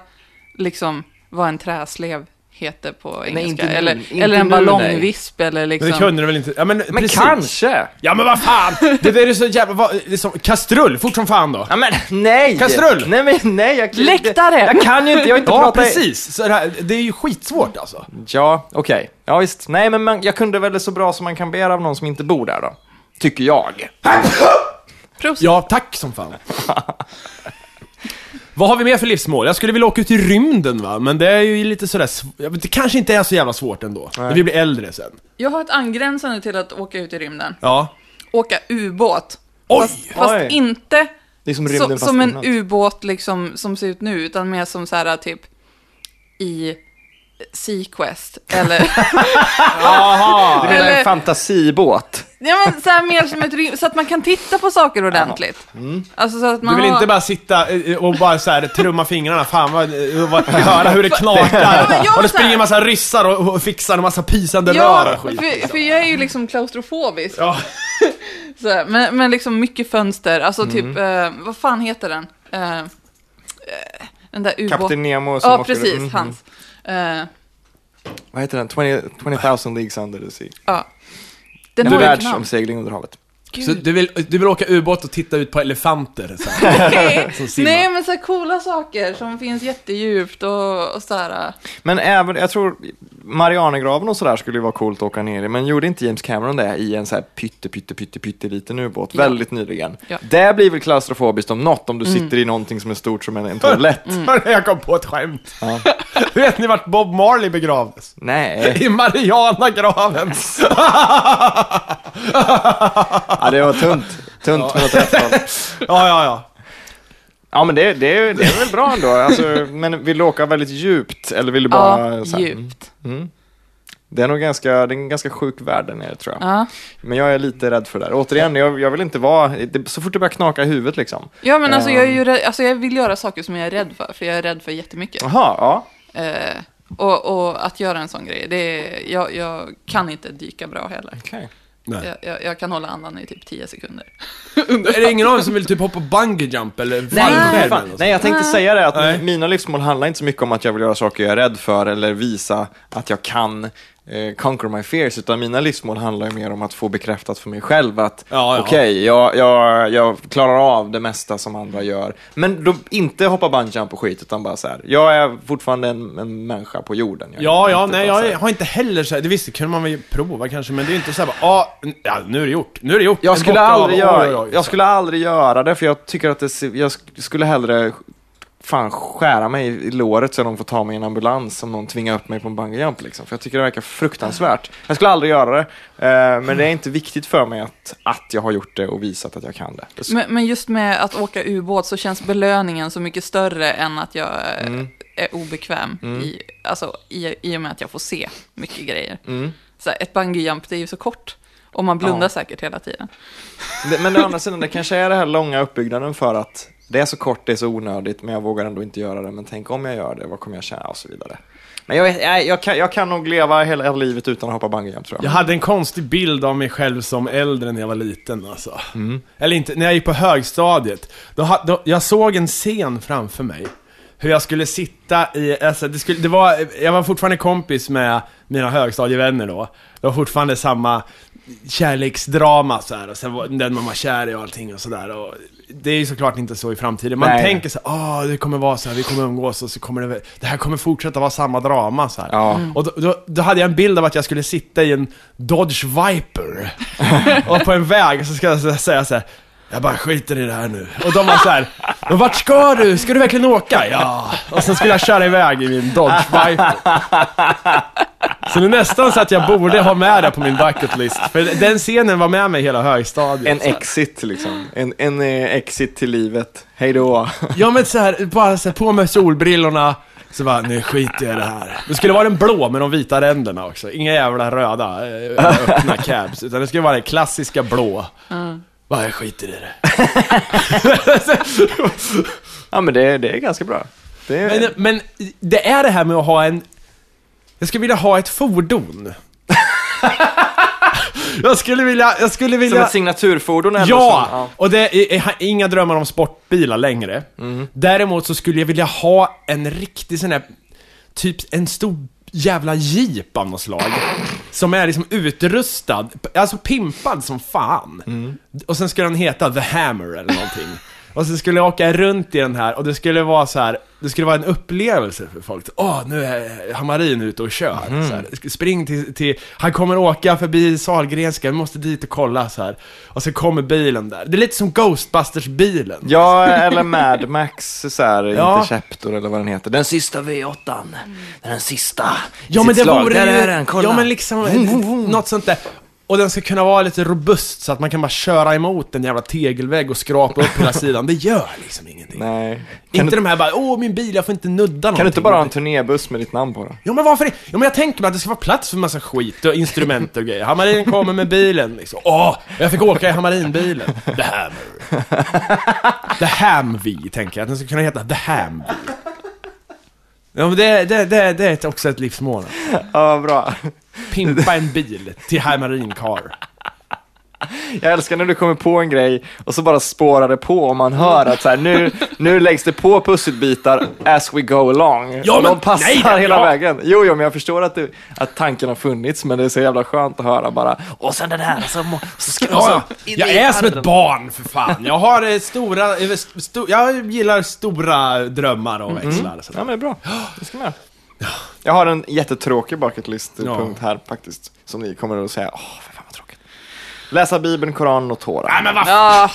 liksom vad en träslev heter på engelska? inte nu, eller, inte eller en nu, ballongvisp, eller liksom... men det kunde du väl inte? Ja men, Men precis. kanske! Ja men vad fan! Det där är så jävla, vad, det är som, kastrull, fort som fan då. Ja men nej! Kastrull! Nej men nej! Jag, Läktare! Jag kan ju inte, jag har inte Ja pratat... precis, så det, här, det är ju skitsvårt alltså. Ja, okej. Ja visst. Nej men man, jag kunde väl det så bra som man kan begära av någon som inte bor där då. Tycker jag. Prost. Ja, tack som fan. Vad har vi mer för livsmål? Jag skulle vilja åka ut i rymden va, men det är ju lite sådär, det kanske inte är så jävla svårt ändå. När vi blir äldre sen. Jag har ett angränsande till att åka ut i rymden. Ja. Åka ubåt. Oj! Fast, fast Oj. inte Det är som så, som en ubåt liksom, som ser ut nu, utan mer som så här typ i Sequest. Eller, Jaha! Du menar Eller- en fantasibåt? ja, men så här mer som ett rym- så att man kan titta på saker ordentligt. Alltså så att man Du vill har... inte bara sitta eh, och bara så här trumma fingrarna, fan vad, eh, vad höra hur det knakar. jag Och det springer en massa ryssar och, och fixar en massa pisande rör Ja, och skit. för, för jag är ju liksom klaustrofobisk. Ja. Så här, men, men liksom mycket fönster, alltså Mm. typ, eh, vad fan heter den? Eh, eh, den där ubåten. Kapten Nemo som Ja, åker- precis, Mhm. hans. Eh, Vad heter den? 20 20,000 leagues under the sea. ja. Den ett namn. världsomsegling under havet. Så du vill, du vill åka ubåt och titta ut på elefanter? Så här. Nej. Nej, men så här coola saker som finns jättedjupt och, och så här. äh. Men även, jag tror, Marianergraven och sådär skulle ju vara coolt att åka ner i, men gjorde inte James Cameron det i en så här pytte, pytte, pytte, pytte liten ubåt Ja. väldigt nyligen? Ja. Det blir väl klaustrofobiskt om något, om du sitter i någonting som är stort som en, en toalett? Mm. Jag kom på ett skämt. Ja. Vet ni vart Bob Marley begravdes? Nej, I Marianagraven. Ja, det var tunt. Tunt åt rätt håll. Ja, ja, ja. Ja, men det, det, är- det är väl bra ändå. Alltså, men vill du åka väldigt djupt, eller vill du bara... Ja, så här- djupt. Mm. Det är nog ganska, det är en ganska sjuk värld där nere tror jag. Ja. Men jag är lite rädd för det där. Återigen, jag, jag vill inte vara, det, så fort det börjar knaka i huvudet liksom. ja, men alltså Ehm. jag, är ju rädd, alltså jag vill göra saker som jag är rädd för, för jag är rädd för jättemycket. Jaha, ja. Eh, och, och att göra en sån grej, det är, jag, jag kan inte dyka bra heller. Okej. Nej. Jag, jag, jag kan hålla andan i typ 10 sekunder. Är det ingen av er som vill typ hoppa bungee jump eller Nej, fallskärm något Nej, jag tänkte Nej. säga det att Nej. mina livsmål handlar inte så mycket om att jag vill göra saker jag är rädd för eller visa att jag kan eh, conquer my fears, utan mina livsmål handlar ju mer om att få bekräftat för mig själv att Ja, ja. okej, jag, jag, jag klarar av det mesta som andra gör. Men då inte hoppa bungyjump och skit, utan bara så här. jag är fortfarande en, en människa på jorden. Jag Ja, ja, nej, jag har inte heller så här, det visste kunde man väl prova kanske, men det är inte så här bara, ah, ja, nu är det gjort, nu är det gjort. Jag En skulle, bock av, aldrig oj, göra, oj, oj. jag skulle aldrig göra det, för jag tycker att det, jag sk- skulle hellre fan skära mig i låret så de får ta mig i en ambulans om någon tvingar upp mig på en bungyjump liksom. För jag tycker det verkar fruktansvärt. Jag skulle aldrig göra det, eh, men det är inte viktigt för mig att, att jag har gjort det och visat att jag kan det. Men, men just med att åka ubåt så känns belöningen så mycket större än att jag eh, Mm. är obekväm i, alltså, i, i och med att jag får se mycket grejer. Mm. Så här, ett bungyjump, det är ju så kort. Och man blundar Ja. säkert hela tiden. Men å andra sidan, det kanske är det här långa uppbyggnaden för att det är så kort, det är så onödigt, men jag vågar ändå inte göra det. Men tänk om jag gör det, vad kommer jag känna? Och så vidare. Men jag, jag, jag, kan, jag kan nog leva hela livet utan att hoppa bungyjump tror jag. Jag hade en konstig bild av mig själv som äldre när jag var liten alltså. Mm. Eller inte, när jag gick på högstadiet. Då, då, jag såg en scen framför mig. Hur jag skulle sitta i, alltså det, skulle, det var, jag var fortfarande kompis med mina högstadievänner då. Det var fortfarande samma, kärleksdrama så här, och sen var den man var kär i och allting och sådär. Det är ju såklart inte så i framtiden. Man Nej. tänker så här, ah det kommer vara så här, vi kommer umgås och så kommer det, det här kommer fortsätta vara samma drama så. Ja. Och då, då, då hade jag en bild av att jag skulle sitta i en Dodge Viper och på en väg så ska jag säga så här. Jag bara skiter i det här nu. Och de var så här. Men vart ska du? Ska du verkligen åka? Ja. Och sen skulle jag köra iväg i min Dodge Viper. Så det är nästan så att jag borde ha med det på min bucket list. För den scenen var med mig hela högstadiet. En exit liksom. En, en eh, exit till livet. Hej då. Ja men så här, bara så här, på med solbrillorna. Så bara, nu skiter jag i det här. Det skulle vara den blå med de vita ränderna också. Inga jävla röda eh, öppna cabs. Utan det skulle vara den klassiska blå. Bara, jag skiter i det. Ja men det, det är ganska bra. Det är, Men, men det är det här med att ha en... Jag skulle vilja ha ett fordon. jag skulle vilja... Jag skulle som vilja... ett signaturfordon ändå. Ja! Som, Och det är, jag har inga drömmar om sportbilar längre. Däremot så skulle jag vilja ha en riktig sån här, typ en stor jävla jeep av något slag. Som är liksom utrustad, alltså pimpad som fan. Och sen skulle den heta The Hammer eller någonting. Och så skulle jag åka runt i den här och det skulle vara så här, det skulle vara en upplevelse för folk. Åh, nu är Hamarin ute och kör. Så här, spring till, till, han kommer åka förbi Sahlgrenska, vi måste dit och kolla så här. Och så kommer bilen där. Det är lite som Ghostbusters-bilen. Ja, eller Mad Max, så här, Ja. Interceptor eller vad den heter. Den sista V8. Den, den sista. Ja men det slag. vore Där är den, kolla. ja men liksom, något sånt där. Och den ska kunna vara lite robust så att man kan bara köra emot en jävla tegelvägg och skrapa upp hela sidan. Det gör liksom ingenting. Nej. Kan, Inte du, de här bara, åh min bil, jag får inte nudda någonting. kan du inte bara ha en turnébuss med ditt namn på då? Ja men varför det? Ja men jag tänker mig att det ska vara plats för massa skit och instrument och grejer. Hamarin kommer med bilen liksom. Åh, jag fick åka i Hamarin-bilen. The Hammer. The Hamvee, tänker jag. Att den ska kunna heta The Hamvee. Ja men det, det, det, det är också ett livsmål. Ja, bra. Pimpa en bil till Hamarin Car. Jag älskar när du kommer på en grej och så bara spårar det på och man hör att så här, nu, nu läggs det på pusselbitar as we go along. Ja, men- de passar nej, nej, hela ja. vägen. Jo, jo, men jag förstår att, det, att tanken har funnits, men det är så jävla skönt att höra bara. Och sen den här, och så, så ska så, Ja, in jag är som ett barn för fan. Jag har eh, stora, eh, sto, jag gillar stora drömmar och växlar. så. Ja, men bra. Det ska med. Jag har en jättetråkig bucket list-punkt här faktiskt, som ni kommer att säga, åh, för fan vad tråkigt. Läsa Bibeln, Koranen och Tora. Nej men vad Ja,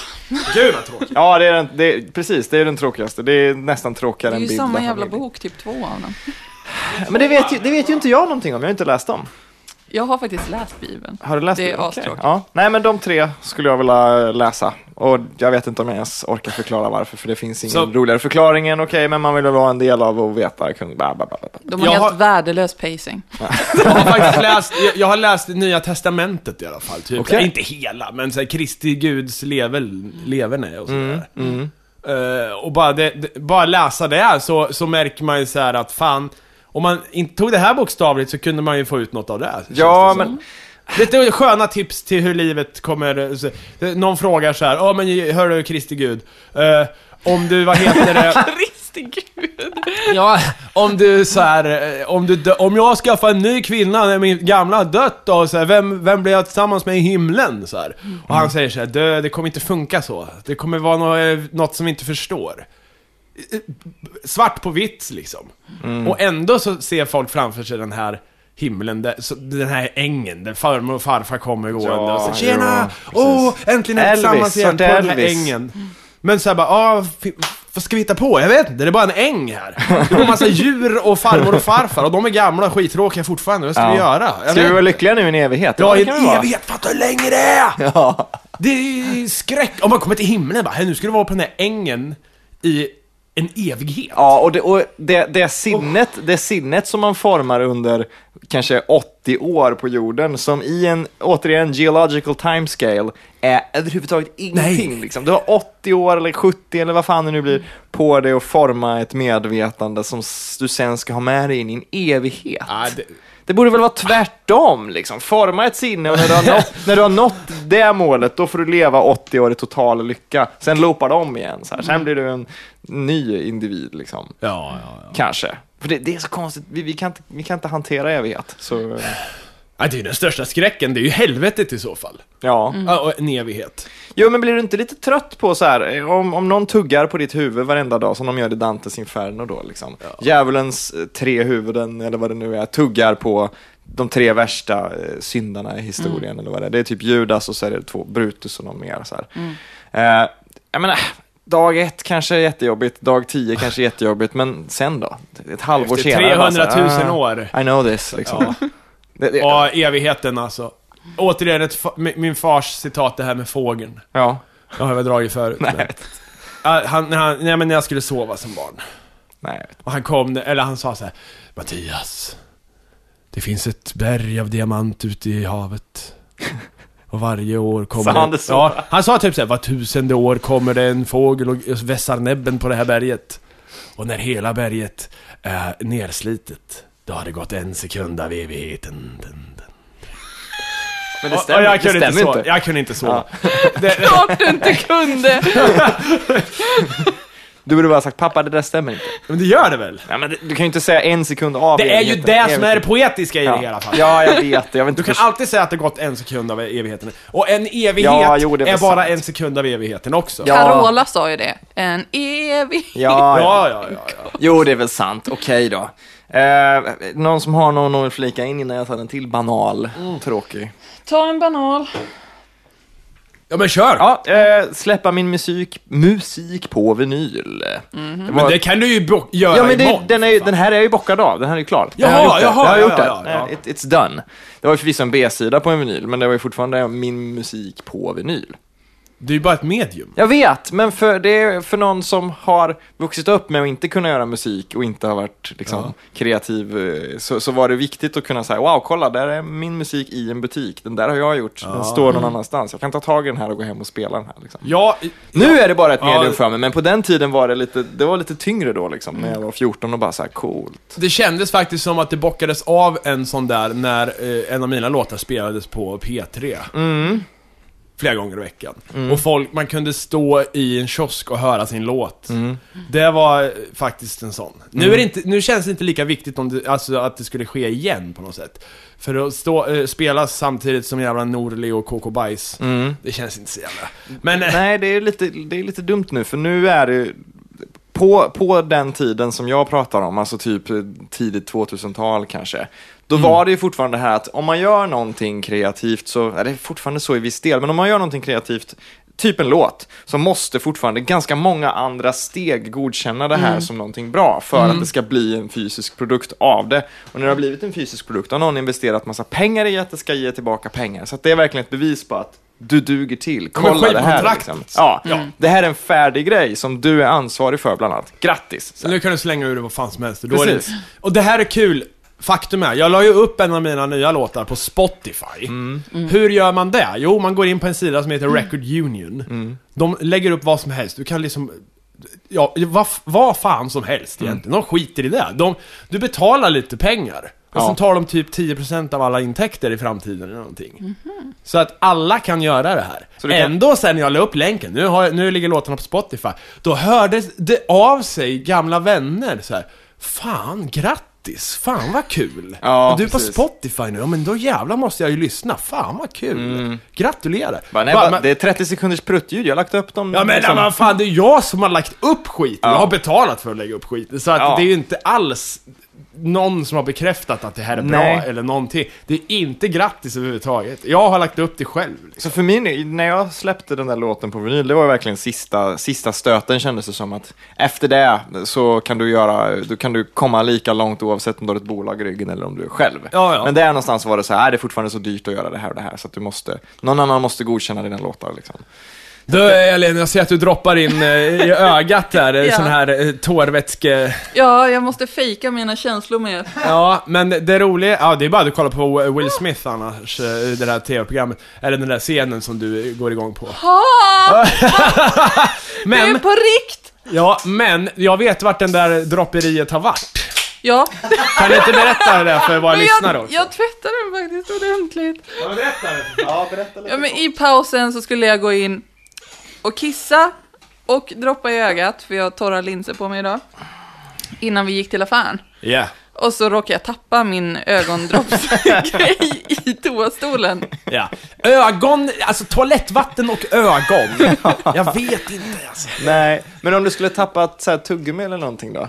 gud vad tråkigt. Ja, det är den, det är, precis, det är den tråkigaste. Det är nästan det tråkigare är än ju Bibeln. samma jävla bok, typ två av dem. Men det vet, ju, det vet ju inte jag någonting om, jag har inte läst dem. Jag har faktiskt läst Bibeln. Har du läst Det är Okej. astråkigt. Ja. Nej, men de tre skulle jag vilja läsa. Och jag vet inte om jag ens orkar förklara varför, för det finns ingen Så- roligare förklaring än okej, men man vill vara en del av och veta. Kung, bla, bla, bla, bla. De har Jag helt har- värdelös pacing. Jag har faktiskt läst, jag, jag har läst Nya Testamentet i alla fall. Typ. Okej. Inte hela, men så här, Kristi Guds level, leverne och sådär. Mm. Eh, och bara, det, det, bara läsa det här så, så märker man ju så här att fan, om man inte tog det här bokstavligt så kunde man ju få ut något av det. Ja, det men Lite sköna tips till hur livet kommer... Någon frågar så här, ja men hör du Kristi Gud, eh, om du, vad heter det? Kristi gud! Ja, om du så här, eh, om du dö- om jag skaffar en ny kvinna när min gamla har dött då, så här, vem, vem blir jag tillsammans med i himlen? Så här. Och han säger så här, det kommer inte funka så. Det kommer vara något, något som vi inte förstår. Svart på vitt liksom. Och ändå så ser folk framför sig den här himlen, där, så, den här ängen där farmor och farfar kommer gående Ja, och säger Tjena! Åh, äntligen är vi tillsammans igen på den här ängen. Men såhär bara, ah, vad ska vi hitta på? Jag vet inte, det är bara en äng här. Det bor massa djur och farmor och farfar och de är gamla och skittråkiga fortfarande. Vad ska Ja. vi göra? Jag ska vi vara lyckliga nu i en evighet? Ja, i en evighet, fatta hur länge det är! Ja. Det är skräck. Om man kommer till himlen bara, "Hej, nu ska du vara på den här ängen i en evighet. Ja, och, det, och det, det, sinnet, det sinnet som man formar under kanske 80 år på jorden, som i en, återigen, geological timescale, är överhuvudtaget ingenting. Nej. Liksom. Du har 80 år eller 70 eller vad fan det nu blir på dig att forma ett medvetande som du sen ska ha med dig in i en evighet. Ja, det, Det borde väl vara tvärtom, liksom. Forma ett sinne och när du, har nått, när du har nått det målet, då får du leva 80 år i total lycka. Sen loopar de igen, så här. sen blir du en ny individ, liksom. ja, ja, ja. Kanske. För det, det är så konstigt, vi, vi, kan inte, vi kan inte hantera evighet. Så, Ja, det är ju den största skräcken, det är ju helvetet i så fall. Ja. Ja, och en evighet. Jo, men blir du inte lite trött på så här, om, om någon tuggar på ditt huvud varenda dag som de gör i Dantes Inferno då liksom. Djävulens eh, tre huvuden, eller vad det nu är, tuggar på de tre värsta eh, syndarna i historien, eller vad det är. Det är typ Judas och så är det två, Brutus och någon mer så här. Eh, jag menar, dag ett kanske är jättejobbigt, dag tio kanske är jättejobbigt, men sen då? Ett halvår Efter senare. bara så 300 här, 000 ah, år. I know this, liksom. Det, det, Och evigheten alltså. Återigen ett min fars citat, det här med fågeln. ja. Jag har väl dragit förut. Nej, men- Ja, han, han, nej, men när jag skulle sova som barn. nej. Och han kom, eller han sa så här, Mattias. Det finns ett berg av diamant ute i havet. Och varje år kommer Sa han det så? Ja, han sa typ så här, var tusende år kommer det en fågel och vässar näbben på det här berget. Och när hela berget är nerslitet, då har det gått en sekund av evigheten. Den, den. Men det stämmer, och jag det kunde inte stämmer sova. inte. Jag kunde inte sova. Det, Klart du inte kunde! Du borde bara ha sagt pappa, det där stämmer inte. men det gör det väl? Ja, men det, du kan ju inte säga en sekund av Det är ju evigheten. det som är det Evighet. poetiska i det ja. i alla fall. Ja, jag vet det. Jag vet inte Du kan förs- alltid säga att det gått en sekund av evigheten. Och en evighet Ja, jo, det är är, bara en sekund av evigheten också. Ja. Carola sa ju det. En evig... Ja, ja. ja, ja. ja, ja. Jo, det är väl sant. Okej då. Eh, någon som har någon att flika in innan jag tar en till banal. Mm. Tråkig. Ta en banal. Ja men kör! Ja, eh, släppa min musik, musik på vinyl. Det var- Men det kan du ju göra Ja, men det, imorgon. den, är, ju- den här är ju bockad av, den här är ju klar. Jaha, jag har gjort det. jaha, jag gjort. It, it's done. Det var ju förvisso en B-sida på en vinyl, men det var ju fortfarande min musik på vinyl. Det är ju bara ett medium. Jag vet, men för, det är för någon som har vuxit upp med att inte kunna göra musik och inte har varit liksom, kreativ, eh, så, så var det viktigt att kunna säga wow, kolla, där är min musik i en butik. Den där har jag gjort, den står någon annanstans. Jag kan ta tag i den här och gå hem och spela den här. Liksom. Ja, Nu är det bara ett medium Ja. för mig, men på den tiden var det lite, det var lite tyngre då, liksom, när jag var 14 och bara så här coolt. det kändes faktiskt som att det bockades av en sån där när eh, en av mina låtar spelades på P3. Mm. Flera gånger i veckan. Och folk, man kunde stå i en kiosk och höra sin låt. Mm. Det var faktiskt en sån. Nu, är det inte, nu känns det inte lika viktigt om det, alltså att det skulle ske igen på något sätt. För att stå, äh, spela samtidigt som jävla Norli och KK Bajs, det känns inte så jävla... Men... Eh, Nej, det är, lite, det är lite dumt nu, för nu är det på, på den tiden som jag pratar om, alltså typ eh, tidigt 2000-tal kanske, då var det ju fortfarande det här att om man gör någonting kreativt så, är det fortfarande så i viss del, men om man gör någonting kreativt, typ en låt, så måste fortfarande ganska många andra steg godkänna det här som någonting bra för att det ska bli en fysisk produkt av det. Och när det har blivit en fysisk produkt har någon investerat massa pengar i att det ska ge tillbaka pengar. Så det är verkligen ett bevis på att du duger till. Kolla det här. Liksom. Ja, det här är en färdig grej som du är ansvarig för bland annat. Grattis! Så nu kan du slänga ur det vad fan som helst. Precis. det, och det här är kul. Faktum är, jag la ju upp en av mina nya låtar på Spotify. Mm. Hur gör man det? Jo, man går in på en sida som heter Record Union. Mm. De lägger upp vad som helst. Du kan liksom... Ja, vad, vad fan som helst Mm. egentligen. De skiter i det. De, du betalar lite pengar. Och Ja. sen tar de typ 10% av alla intäkter i framtiden eller någonting. Så att alla kan göra det här. Så kan- Ändå sen jag la upp länken, nu, har nu ligger låtarna på Spotify, då hördes det av sig gamla vänner så här. Fan, grattis! Fan vad kul! Ja, och du är på precis. Spotify nu, ja men då jävlar måste jag ju lyssna. Fan vad kul! Gratulerar! Mm. Bara, nej, bara, men- det är 30 sekunders pruttljud, jag har lagt upp dem. Ja men liksom. vad fan, det är jag som har lagt upp skiten. Ja. Jag har betalat för att lägga upp skiten. Så att Ja. det är ju inte alls någon som har bekräftat att det här är bra Nej. eller någonting. Det är inte grattis överhuvudtaget. Jag har lagt upp det själv. Liksom. Så för min när jag släppte den där låten på vinyl, det var verkligen sista, sista stöten kändes det som att efter det så kan du göra, då kan du komma lika långt oavsett om du har ett bolag i ryggen eller om du är själv. Ja, ja. Men där någonstans var det så här, "Äh, det är fortfarande så dyrt att göra det här och det här så att du måste, någon annan måste godkänna dina låtar liksom. Du Elin, jag ser att du droppar in eh, i ögat där, ja. Ja. sån här eh, tårvätske... Ja, jag måste fejka mina känslor med. Ja, men det roliga, ja det är bara att du kollar på Will Smith annars, eh, det där tv-programmet, eller den där scenen som du går igång på. Ha! Det är Men, på rikt! ja, men jag vet vart den där dropperiet har varit. Ja. Kan du inte berätta det för våra Men lyssnare jag, också? jag tvättade den faktiskt ordentligt. Ja, berätta. Ja, berätta Ja, men I pausen så skulle jag gå in och kissa och droppa i ögat, för jag har torra linser på mig idag. Innan vi gick till affären. Ja. Och så råkade jag tappa min ögondroppsgrej i toastolen. Ja. Ögon, alltså toalettvatten och ögon. Jag vet inte alltså. Nej, men om du skulle tappa ett så här tuggummi eller någonting då?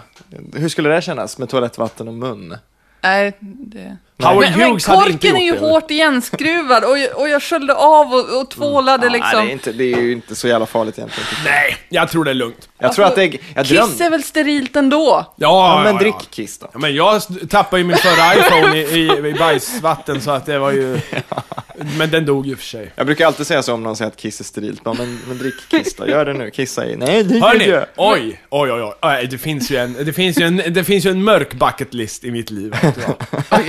Hur skulle det kännas med toalettvatten och mun? Nej, det... Howard Men, men Hughes hade inte korken är ju hårt igenskruvad och, jag- och jag sköljde av och, och tvålade Ja, liksom. det, är inte, det är ju inte så jävla farligt egentligen. Nej, jag tror det är lugnt. Jag tror att det är... Jag Kiss drömde... är väl sterilt ändå? Ja, Ja, men ja, drick ja. Kiss då. Ja, men jag s- tappade ju min förra iPhone i, i, i bajsvatten så att det var ju... Men den dog ju för sig. Jag brukar alltid säga så om någon säger att Kiss är sterilt. Bara, men, men drick Kiss då. Gör det nu. Kissa i. Nej, det Hörni, gör jag. oj, oj, oj, oj. Nej, Det finns ju en, det finns ju en, det finns ju en mörk bucket list i mitt liv. vet du vad.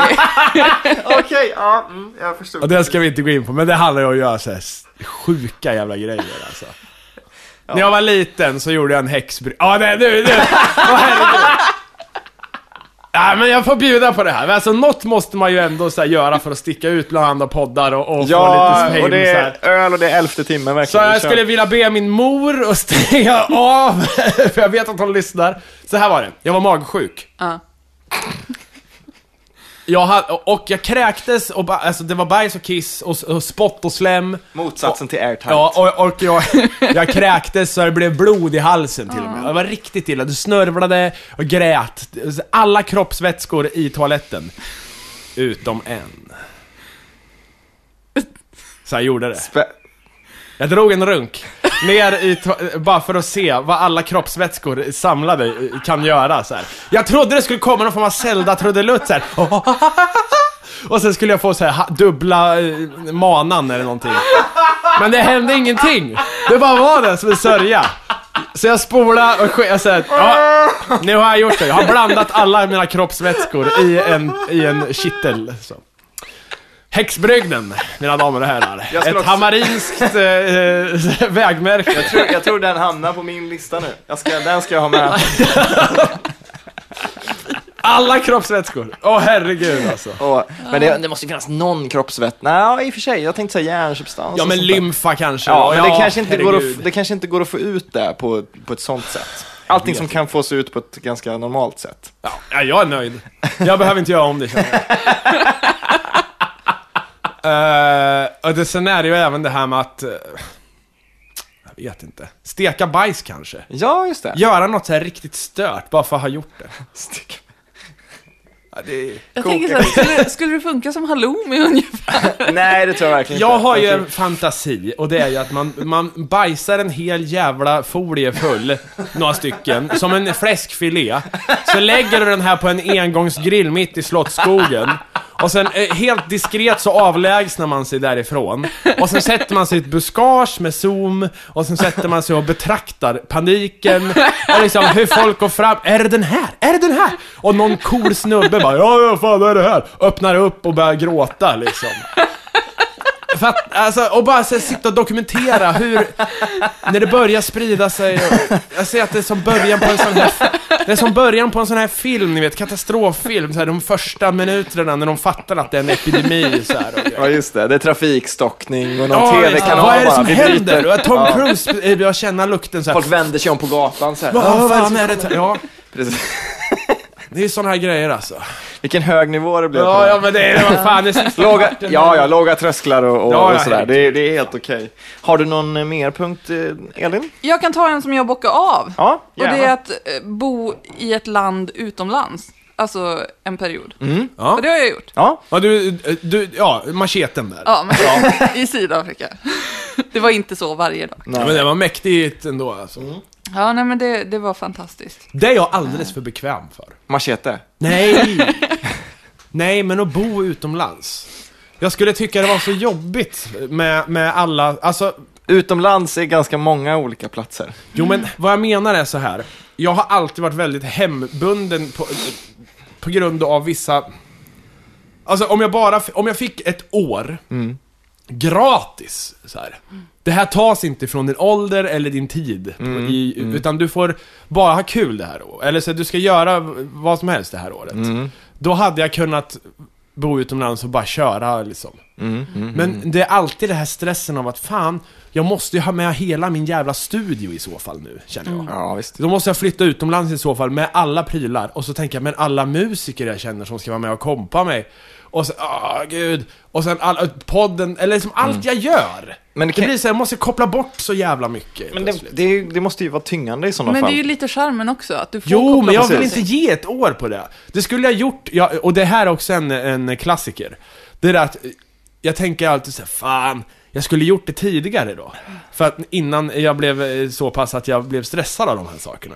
Okej, ja, mm, jag förstod. Och det ska vi inte gå in på, men det handlar ju om att göra så här s- sjuka jävla grejer alltså. När jag var liten så gjorde jag en häxbry... Ja, det, du, du! Åh herregud! Ja, men jag får bjuda på det här. Men Alltså, något måste man ju ändå så här, göra för att sticka ut bland andra poddar och, och få Ja, lite fame och det så här. är öl och det är elfte timmen Så verkligen. jag Vi kör. skulle vilja be min mor att stänga av, för jag vet att hon lyssnar. Så här var det, jag var magsjuk. Ja. Jag hade, och jag kräktes och ba, alltså det var bajs och kiss och, och spott och slem. Motsatsen till airtight. Ja, och, och jag, jag kräktes så det blev blod i halsen till och med. Det var riktigt illa. Du snörvlade och grät. Alla kroppsvätskor i toaletten. Utom en. Så jag gjorde det. Spä- Jag drog en runk. Ner i to- bara för att se vad alla kroppsvätskor samlade kan göra så här. Jag trodde det skulle komma någon form av Zelda-trudelutt så här. Och sen skulle jag få så här dubbla eh, manan eller någonting. Men det hände ingenting. Det bara var det som en sörja. Så jag spolade och sk- jag säger ja, nu har jag gjort det. Jag har blandat alla mina kroppsvätskor i en, i en kittel. Så. Häxbrygden, mina damer och herrar. Jag Ett också- hamarinskt eh, eh, vägmärke. Jag tror, jag tror den hamnar på min lista nu. Jag ska, den ska jag ha med. Alla kroppsvätskor. Åh herregud alltså. Och, men det, det måste ju finnas någon kroppsvett. Nej, i och för sig. Jag tänkte säga järnsubstans. Ja men lymfa kanske. Ja, men det, kanske inte går att, det kanske inte går att få ut det på, på ett sånt sätt. Allting som kan fås ut på ett ganska normalt sätt. Ja, jag är nöjd. Jag behöver inte göra om det känner jag. Eh, och det, sen är det ju även det här med att... eh, jag vet inte. Steka bajs kanske. Ja, just det. Göra något så här riktigt stört, bara för att ha gjort det. Stick. Ja, det Jag tänker så här, skulle, skulle det funka som halloumi ungefär? Nej, det tror jag verkligen jag inte. har ju en fantasi, och det är ju att man, man bajsar en hel jävla folie full, några stycken, som en fläskfilé. Så lägger du den här på en engångsgrill mitt i Slottsskogen. Och sen eh, helt diskret så avlägsnar man sig därifrån. Och sen sätter man sig i ett buskage med zoom. Och sen sätter man sig och betraktar paniken. Och liksom hur folk går fram. Är det den här? Är det den här? Och någon cool snubbe bara ja, ja, fan är det här? Öppnar upp och börjar gråta liksom. För att, alltså, och bara så, sitta och dokumentera hur, när det börjar sprida sig. Och, jag ser att det är som början på en sån här, det är som början på en sån här film, ni vet, katastroffilm. Så här, de första minuterna när de fattar att det är en epidemi så här, och. Ja, just det. Det är trafikstockning och någon Ja, tv-kanal vad är det bara. som Vi händer? Och Tom Ja. Cruise eh, börjar känna lukten så här. Folk vänder sig om på gatan så här. Vad fan är det? Ja, Precis. Det är såna här grejer alltså. Vilken hög nivå det blev på Ja, ja men det är vad fan, det är Låga, ja, ja, låga trösklar och, och, Ja, och sådär. Det, är- det är helt okej. Har du någon eh, mer punkt, eh, Elin? Jag kan ta en som jag bockar av. Ja, Och gärna. det är att eh, bo i ett land utomlands. Alltså en period. Ja. Och det har jag gjort. Ja, Ja, du, du, ja, macheten där. Ja, men i Sydafrika. Det var inte så varje dag. Ja, men det var mäktigt ändå alltså. Ja, nej men det, det var fantastiskt. Det är jag alldeles för bekväm för. machete. Nej! Nej, men att bo utomlands. Jag skulle tycka det var så jobbigt med, med alla, alltså, Utomlands är ganska många olika platser. jo men vad jag menar är så här. Jag har alltid varit väldigt hembunden på, på grund av vissa... Alltså om jag bara, om jag fick ett år gratis, så här. Det här tas inte från din ålder eller din tid, i, utan du får bara ha kul det här året. Eller så du ska göra vad som helst det här året. Då hade jag kunnat bo utomlands och bara köra liksom. Mm, mm. Men det är alltid det här stressen av att fan, jag måste ju ha med hela min jävla studio i så fall nu, känner jag. Ja, visst. Då måste jag flytta utomlands i så fall med alla prylar och så tänker jag, men alla musiker jag känner som ska vara med och kompa mig. Och så, åh gud. Och sen all, podden, eller liksom allt jag gör. Mm. Men det det kan- blir så jag måste koppla bort så jävla mycket Men det, plötsligt. det, det måste ju vara tyngande i sådana Men fall. det är ju lite charmen också, att du får Jo, koppla men jag vill inte ge ett år på det. Det skulle jag gjort, ja, och det här är också en, en klassiker. Det är det att, jag tänker alltid så här, fan, jag skulle gjort det tidigare då. För att innan jag blev eh, så pass att jag blev stressad av de här sakerna.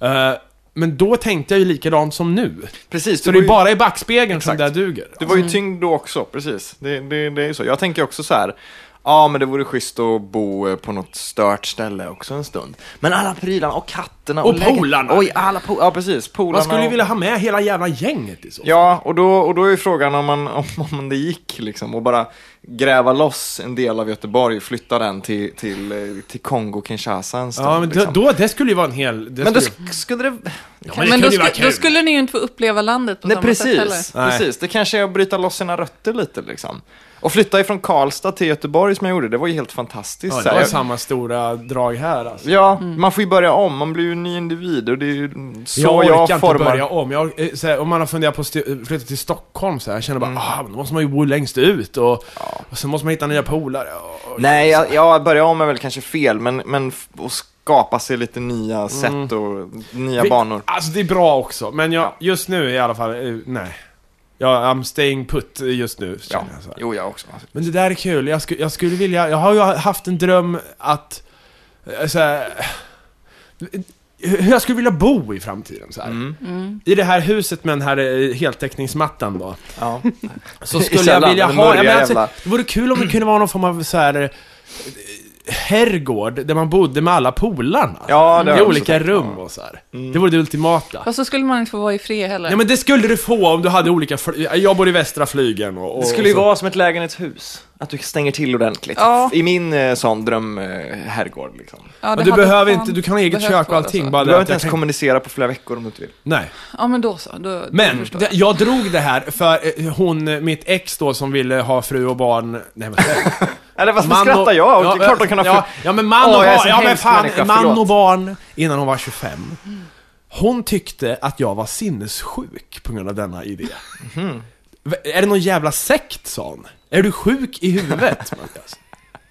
Eh, men då tänkte jag ju likadant som nu. Precis, Så det det är ju, bara i backspegeln som Exakt. det här duger. det var ju tyngd då också, precis. Det, det, det är ju så. Jag tänker också så här. Ja, men det vore schysst att bo eh, på något stört ställe också en stund. Men alla prylarna och katterna Och lägen- polarna. Oj, alla po- Ja, precis. Polarna Man skulle ju och- vilja ha med hela jävla gänget i så. Ja, och då, och då är ju frågan om, man, om, om det gick liksom och bara gräva loss en del av Göteborg, flytta den till, till, eh, till Kongo-Kinshasa en stund. Ja, men då, liksom. då, det skulle ju vara en hel... Det men då skulle, sk- skulle det... ja, Men, då, sku, då kul. skulle ni ju inte få uppleva landet på Nej, samma sätt heller. precis. Nej. precis. Det kanske är att bryta loss sina rötter lite liksom. Och flytta ifrån Karlstad till Göteborg som jag gjorde, det var ju helt fantastiskt. Ja, det var samma stora drag här alltså. Ja, man får ju börja om, man blir ju en ny individ och det är ju så jag jag, orkar inte formar... börja om. Jag, eh, här, om man har funderat på att flytta till Stockholm så här, jag känner bara, ah, men då måste man ju bo längst ut och, och sen måste man hitta nya polare. Och, Nej, jag, jag börja om är väl kanske fel, men, men att skapa sig lite nya sätt och nya Vi- banor. Alltså det är bra också, men jag, just nu i alla fall, eh, nej. Ja, I'm staying put just nu, Ja, jag så här. jo jag också. Men det där är kul, jag, sku, jag skulle vilja, jag har ju haft en dröm att, eh, så här, hur jag skulle vilja bo i framtiden så här. Mm. I det här huset med den här eh, heltäckningsmattan då. Ja. Så skulle jag vilja ha, ja, men alltså, det vore kul om det kunde vara någon form av så här eh, herrgård där man bodde med alla polarna. Ja, det I olika rum och så här. Det vore det ultimata. Fast så skulle man inte få vara i fred heller. Ja men det skulle du få om du hade olika, jag bor i västra flygen och, och Det skulle ju och vara som ett lägenhetshus. Att du stänger till ordentligt. Ja. I min eh, sån dröm eh, herrgård liksom. ja, Men det du hade behöver fan inte, du kan ha eget behövt kök och vara allting. så. Bara Du det behöver att inte jag ens kan... kommunicera på flera veckor om du inte vill. Nej. Ja men då så. Då, då Men, förstår det, jag. jag drog det här för eh, hon, mitt ex då som ville ha fru och barn, nej men Eller vad Man skrattar och- jag? Ja, det är klart de kan ha ja, fru- ja men man Åh, och jag är barn, så ja men hemsk fan, människa, man förlåt. och barn innan hon var 25. Hon tyckte att jag var sinnessjuk på grund av denna idé. Mhm. V- Är det någon jävla sekt, sa hon? Är du sjuk i huvudet, Mattias?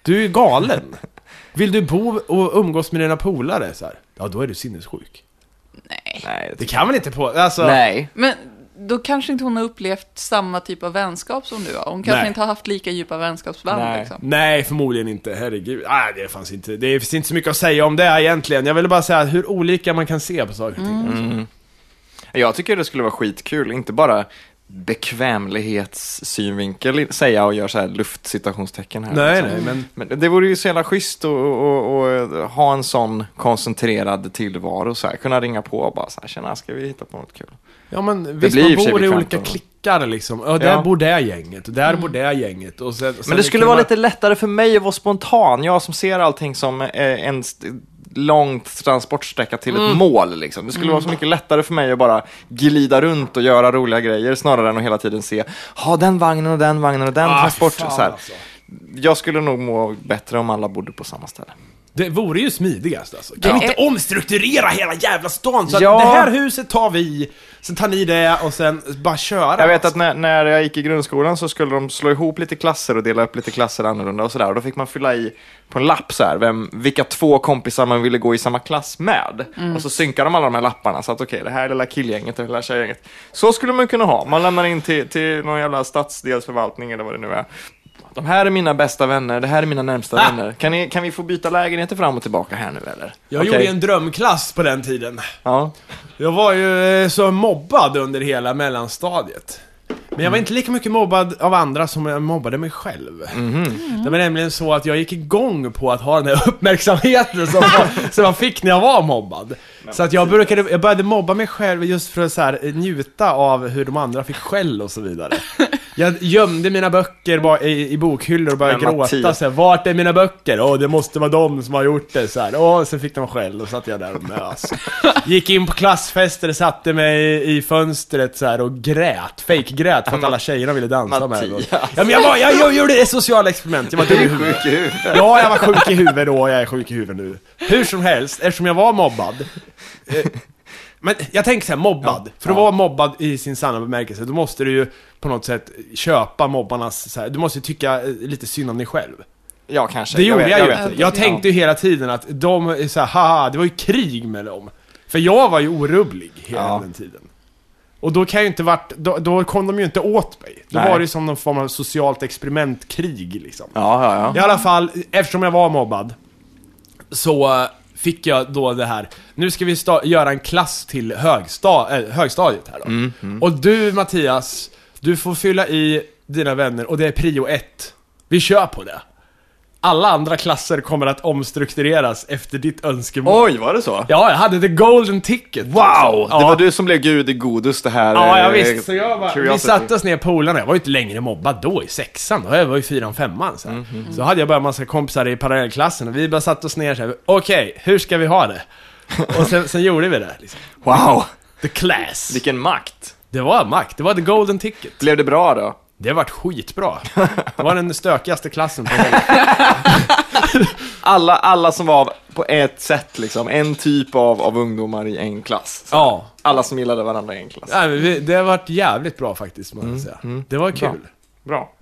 Du är galen. Vill du bo och umgås med dina polare? Så här? Ja, då är du sinnessjuk. Nej. Nej, Det kan väl inte på... Alltså, Nej. Men då kanske inte hon har upplevt samma typ av vänskap som du har. Hon kanske Nej. inte har haft lika djupa vänskapsband Nej. liksom. Nej, förmodligen inte. Herregud. Ah, det fanns inte. Det finns inte så mycket att säga om det egentligen. Jag ville bara säga hur olika man kan se på saker och ting. Mm. Jag tycker det skulle vara skitkul, inte bara bekvämlighetssynvinkel säga och göra så här luftcitationstecken här. Nej, liksom. nej, men... Men det vore ju så jävla schysst att ha en sån koncentrerad tillvaro så här. Kunna ringa på och bara så här, tjena, ska vi hitta på något kul? Ja men visst, blir i man bor i olika då. klickar liksom. Ja, där Ja. bor det gänget, och där bor det gänget. Och sen, sen Men det skulle vara man- lite lättare för mig att vara spontan. Jag som ser allting som eh, en långt transportsträcka till Mm. ett mål. Liksom. Det skulle vara så mycket lättare för mig att bara glida runt och göra roliga grejer snarare än att hela tiden se, ha den vagnen och den vagnen och den Ah, transport. fan, så här. alltså. Jag skulle nog må bättre om alla bodde på samma ställe. Det vore ju smidigast alltså. Kan vi inte omstrukturera hela jävla stan? Så att Ja. det här huset tar vi, sen tar ni det och sen bara köra. Jag vet alltså. att när, när jag gick i grundskolan så skulle de slå ihop lite klasser och dela upp lite klasser annorlunda och sådär. Och då fick man fylla i på en lapp så här, vem, vilka två kompisar man ville gå i samma klass med. Och så synkade de alla de här lapparna så att okej, det här är lilla killgänget och det här tjejgänget. Så skulle man kunna ha. Man lämnar in till, till någon jävla stadsdelsförvaltning eller vad det nu är. De här är mina bästa vänner, det här är mina närmsta Ah! vänner. Kan, ni, kan vi få byta lägenheter fram och tillbaka här nu eller? Jag Okej. gjorde en drömklass på den tiden. Ja. Jag var ju eh, så mobbad under hela mellanstadiet. Men jag var inte lika mycket mobbad av andra som jag mobbade mig själv. Det var nämligen så att jag gick igång på att ha den här uppmärksamheten som, som jag fick när jag var mobbad. Så att jag, brukade, jag började mobba mig själv just för att så här, njuta av hur de andra fick skäll och så vidare. Jag gömde mina böcker ba- i, i bokhyllor och började Men gråta Mattias. så här, Vart är mina böcker? Åh, det måste vara de som har gjort det så här. Åh, sen fick de skäll och satt jag där och mös. Gick in på klassfester, satte mig i, fönstret så här och grät. Fake-grät för att alla tjejerna ville dansa med mig. Ja, men jag, var, jag, jag gjorde ett socialt experiment, jag var dum i huvudet. Sjuk i huvudet. Ja, jag var sjuk i huvudet då och jag är sjuk i huvudet nu. Hur som helst, eftersom jag var mobbad. Eh, men jag tänker så här, mobbad. För att vara mobbad i sin sanna bemärkelse, då måste du ju på något sätt köpa mobbarnas, så här, du måste ju tycka eh, lite synd om dig själv. Ja, kanske. Det gjorde jag, vet, ju. vet Jag, inte. tänkte ju hela tiden att de, så här, haha, det var ju krig med dem. För jag var ju orubblig hela Ja. den tiden. Och då kan jag ju inte varit, då, då kom de ju inte åt mig. Då Nej. var det ju som någon form av socialt experimentkrig liksom. Ja, ja, I ja. alla fall, eftersom jag var mobbad Så eh, fick jag då det här Nu ska vi göra en klass till högsta äh, högstadiet här då. Mm, Och du Mattias Du får fylla i dina vänner och det är prio ett. Vi kör på det Alla andra klasser kommer att omstruktureras efter ditt önskemål Oj, var det så? Ja, jag hade the golden ticket Wow! Ja. Det var du som blev gud i godis det här. Ja, jag eh, visst. Så jag bara, vi satte oss ner polarna. Jag var ju inte längre mobbad då i sexan. Då jag var ju fyran, femman. Så. Mm, så hade jag bara massa kompisar i parallellklassen och vi bara satte oss ner så här. Okej, hur ska vi ha det? Och sen, sen gjorde vi det. Liksom. Wow! The class. Vilken makt! Det var makt. Det var the golden ticket. Blev det bra då? Det har varit skitbra. Det var den stökigaste klassen på hela... Alla, alla som var på ett sätt liksom, en typ av, av ungdomar i en klass. Så Ja. Alla som gillade varandra i en klass. Nej, vi- det har varit jävligt bra faktiskt, måste jag säga. Det var kul. Bra. Bra.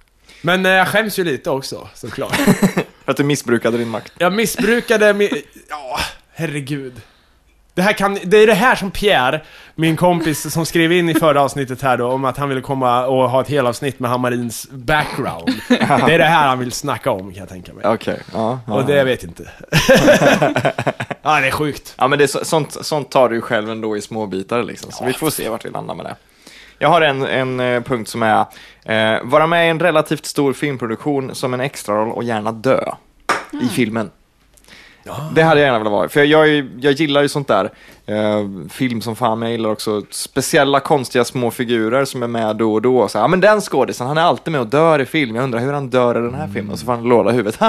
Men eh, jag skäms ju lite också, såklart. För att du missbrukade din makt. Jag missbrukade min... Ja, herregud. Det, här kan, det är det här som Pierre, min kompis som skrev in i förra avsnittet här då, om att han ville komma och ha ett helavsnitt med Hammarins background. Det är det här han vill snacka om, kan jag tänka mig. Okej, ja. ja. Och det jag vet inte. ja, det är sjukt. Ja, men det är så, sånt, sånt tar du ju själv ändå i små bitar liksom. Så vi får se vart vi landar med det. Jag har en, en eh, punkt som är eh, vara med i en relativt stor filmproduktion som en extraroll och gärna dö i filmen. Det hade jag gärna velat vara. För jag, jag, jag gillar ju sånt där. Eh, film som fan, jag gillar också speciella konstiga små figurer som är med då och då. Så, ja, men den skådisen, han är alltid med och dör i film. Jag undrar hur han dör i den här filmen. Och så får han en låda i huvudet.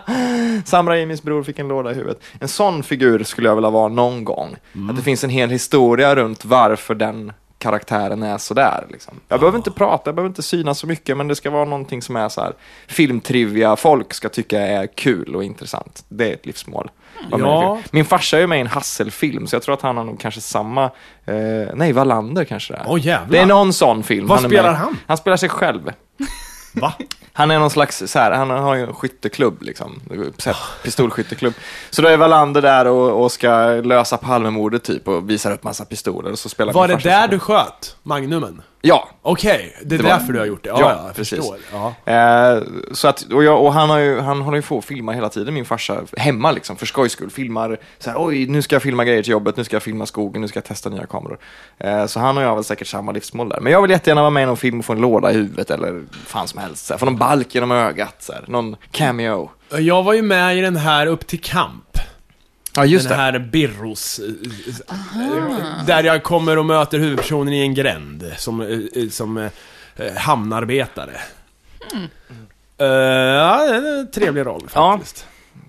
Sam Raimis bror fick en låda i huvudet. En sån figur skulle jag vilja vara någon gång. Att det finns en hel historia runt varför den karaktären är sådär. Liksom. Jag behöver inte prata, jag behöver inte synas så mycket, men det ska vara någonting som är så här filmtrivia, folk ska tycka är kul och intressant. Det är ett livsmål. I Ja. Min farsa är ju med i en Hasselfilm, så jag tror att han har nog kanske samma, eh, nej, Wallander kanske det är. Jävlar. Det är någon sån film. Vad är spelar han? Han spelar sig själv. Va? Han är någon slags, så här, han har ju en skytteklubb liksom, så här, pistolskytteklubb. Så då är Wallander där och, och ska lösa Palmemordet typ och visar upp massa pistoler och så spelar Var min det farsa där så. du sköt? Magnumen? Ja, Okej, det är Det var- därför du har gjort det? Ja, Ja, ja, jag precis. förstår. Ja. Eh, så att, och, jag, och han, har ju, han håller ju på att filma hela tiden, min farsa, hemma liksom, för skojs skull. Filmar så här, oj, nu ska jag filma grejer till jobbet, nu ska jag filma skogen, nu ska jag testa nya kameror. Eh, så han och jag har väl säkert samma livsmål där. Men jag vill jättegärna vara med i någon film och få en låda i huvudet eller fan som helst. Så här, få någon balk genom ögat, så här, någon cameo. Jag var ju med i den här Upp till kamp. Ja, just den det. här Birros. eh, eh, Där jag kommer och möter huvudpersonen i en gränd. Som, eh, eh, som eh, eh, hamnarbetare. Eh, ja, det är en trevlig roll Ja. faktiskt.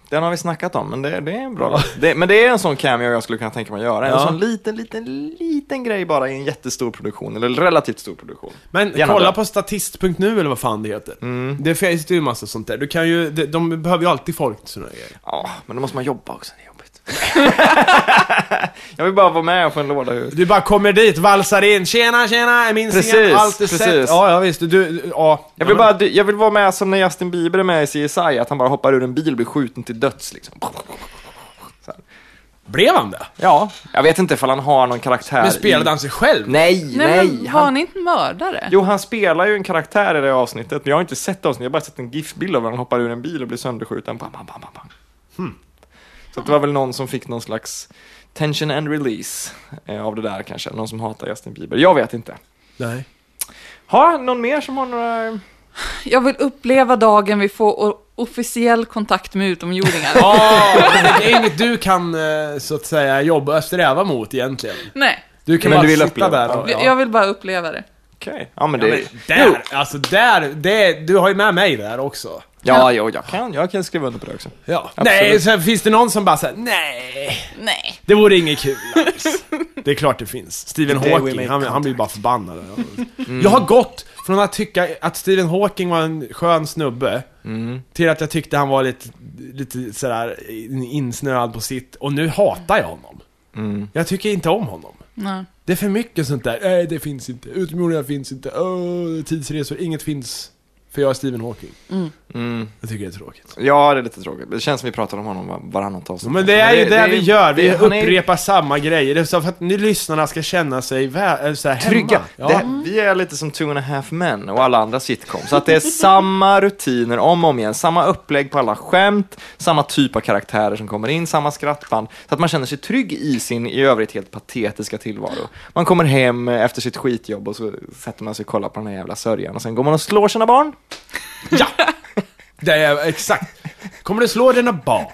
Den har vi snackat om, men det, det är en bra det, Men det är en sån cameo jag skulle kunna tänka mig att göra. En Ja. sån liten, liten, liten grej bara i en jättestor produktion, eller relativt stor produktion. Men Gärna kolla det. på statist.nu eller vad fan det heter. Mm. Det finns ju massa sånt där. Du kan ju, de, de behöver ju alltid folk till såna grejer. Ja, men då måste man jobba också, det. jag vill bara vara med och få en låda huvudet. Du bara kommer dit, valsar in, tjena tjena, är min Precis, scen, allt är sett. precis. Ja, ja visst, du, du ja. Jag vill, bara, jag vill vara med som när Justin Bieber är med i CSI, att han bara hoppar ur en bil och blir skjuten till döds liksom. Blev han det? Ja, jag vet inte ifall han har någon karaktär Men spelade i... han sig själv? Nej, Nej, nej! men var han inte mördare? Jo, han spelar ju en karaktär i det avsnittet, men jag har inte sett avsnittet, jag har bara sett en GIF-bild av när han hoppar ur en bil och blir sönderskjuten. Bam, bam, bam, bam. Hmm. Så det var väl någon som fick någon slags tension and release eh, av det där kanske, någon som hatar Justin Bieber. Jag vet inte. Nej. Har någon mer som har några... Jag vill uppleva dagen vi får officiell kontakt med utomjordingar. Ja, det är inget du kan, eh, så att säga, jobba, sträva mot egentligen. Nej, Du kan Men bara du vill sitta uppleva, där och, jag ja. vill bara uppleva det. Okej. Ja, men det... Ja, men där, alltså där, det, du har ju med mig där också. Ja, jo, jag kan, jag kan skriva under på det också. Ja. Absolut. Nej, så finns det någon som bara säger nej, Nej. det vore inget kul alls. Det är klart det finns. Stephen The day we Hawking, make han, han blir contact. bara förbannad. Jag har gått från att tycka att Stephen Hawking var en skön snubbe, till att jag tyckte han var lite, lite sådär insnöad på sitt, och nu hatar jag honom. Jag tycker inte om honom. Nej. Det är för mycket sånt där, nej det finns inte, utomjordingar finns inte, Åh, tidsresor, inget finns. För jag är Stephen Hawking. Mm. Jag tycker det är tråkigt. Ja, det är lite tråkigt. Det känns som vi pratar om honom var- varannat avsnitt. Men det är ju det, vi gör, vi han är upprepar samma grejer. Det är så för att ni lyssnarna ska känna sig vä- eller så här Trygga. Hemma. Ja. Det, vi är lite som Two and a half men och alla andra sitcoms. Så att det är samma rutiner om och om igen, samma upplägg på alla skämt, samma typ av karaktärer som kommer in, samma skrattband. Så att man känner sig trygg i sin i övrigt helt patetiska tillvaro. Man kommer hem efter sitt skitjobb och så sätter man sig och kollar på den här jävla sörjan och sen går man och slår sina barn. ja! Det är exakt. Kommer du slå dina barn?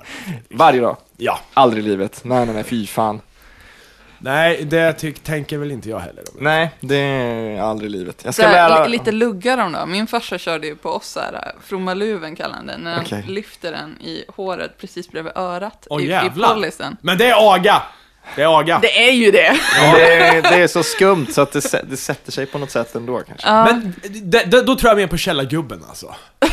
Varje dag. Ja. Aldrig i livet. Nej, nej, nej, fy fan. Nej, det tyck, tänker väl inte jag heller om. Nej, det är aldrig i livet. Jag ska här, lära... li- lite lugga dem då. Min farsa körde ju på oss så här, äh, frommaluven kallar han den, när han Okej. lyfter den i håret precis bredvid örat Åh i, i jävlar! policen. Men det är aga! Det är aga. Det är ju det! Det är, det är så skumt så att det, det sätter sig på något sätt ändå kanske. Ja. Men det, det, då tror jag mer på källargubben alltså.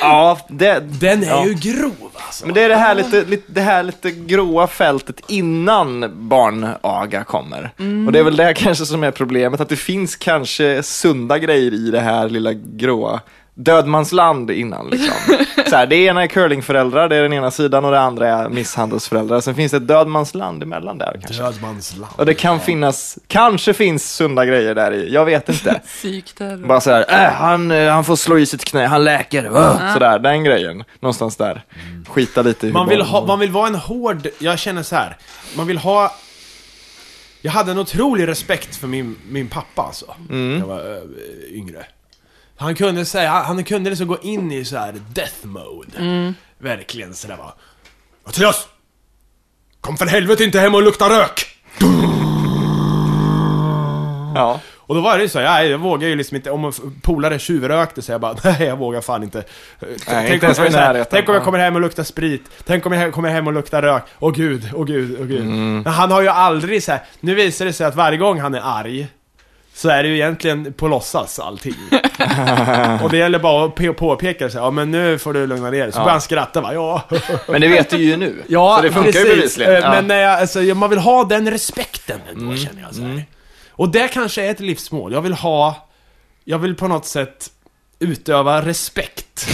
Ja, det, Den är Ja. ju grov alltså. Men det är det här lite, lite, det här lite gråa fältet innan barnaga kommer. Och det är väl det kanske som är problemet, att det finns kanske sunda grejer i det här lilla gråa dödmansland innan liksom. Så här, det ena är curlingföräldrar, det är den ena sidan och det andra är misshandelsföräldrar. Sen finns det ett dödmansland emellan där kanske. Dödmansland. Och det kan finnas, kanske finns sunda grejer där i, jag vet inte. Psykterror. Bara såhär, äh, han, eh, han får slå i sitt knä, han läker. Uh, sådär, den grejen. Någonstans där. Skita lite i Man vill, ha, man vill vara en hård, jag känner så här. man vill ha... Jag hade en otrolig respekt för min, min pappa alltså, Mm. när jag var ö, yngre. Han kunde säga, han, han kunde liksom gå in i så här death mode. Verkligen sådär va. Mattias! Kom för helvete inte hem och lukta rök! Ja. Och då var det ju så, ja, jag vågar ju liksom inte, om polare tjuvrökte så jag bara, nej jag vågar fan inte. tänk, inte om, ens så här, tänk om jag Ja. kommer hem och luktar sprit, tänk om jag kommer hem och luktar rök, åh gud, åh gud, åh gud. Mm. Men han har ju aldrig så här, nu visar det sig att varje gång han är arg, så är det ju egentligen på låtsas allting. och det gäller bara att pe- påpeka så här, ja men nu får du lugna ner dig. Så Ja. börjar han skratta va, ja. Men det vet du ju nu. Ja, så det funkar precis. ju bevisligen. Eh, Ja. Men när jag, alltså, man vill ha den respekten ändå, Mm. känner jag så här. Och det kanske är ett livsmål. Jag vill ha... Jag vill på något sätt utöva respekt.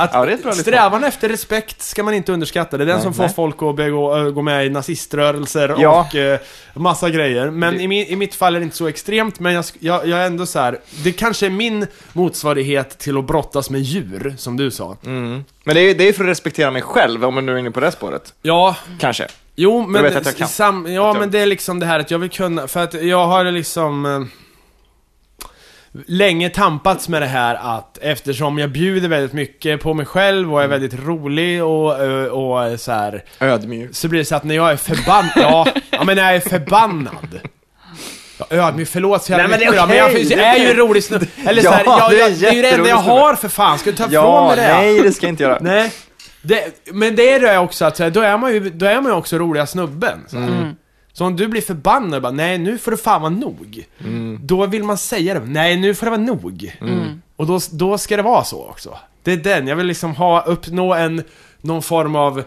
Att Ja, strävan efter respekt ska man inte underskatta. Det är den Nej, som får nej. folk att begå, äh, gå med i naziströrelser Ja. och eh, massa grejer. Men Det- i, min, i mitt fall är det inte så extremt, men jag, jag, jag är ändå så här. Det kanske är min motsvarighet till att brottas med djur, som du sa. Mm. Men det är, det är för att respektera mig själv, om man nu är inne på det spåret. Ja, Kanske. Jo, men, vet att jag kan. Sam, ja, jag- men det är liksom det här att jag vill kunna, för att jag har liksom eh, länge tampats med det här att eftersom jag bjuder väldigt mycket på mig själv och är Mm. väldigt rolig och, eh, och så här Ödmjuk. så blir det så att när jag är förbannad, ja, ja men när jag är förbannad Ja, ödmjuk, förlåt så jävla Nej, men det är då, men jag, jag är ju en rolig snubbe. Eller så Ja, här, jag, det är jag, det är ju det enda jag har för fan, ska du ta ifrån Ja, mig det? nej det ska jag inte göra. Nej. Det, men det är det också att så då är man ju, då är man ju också roliga snubben. Så, här. Mm. Så om du blir förbannad och bara, nej nu får det fan vara nog. Då vill man säga det, nej nu får det vara nog. Mm. Och då, då ska det vara så också. Det är den, jag vill liksom ha, uppnå en, någon form av eh,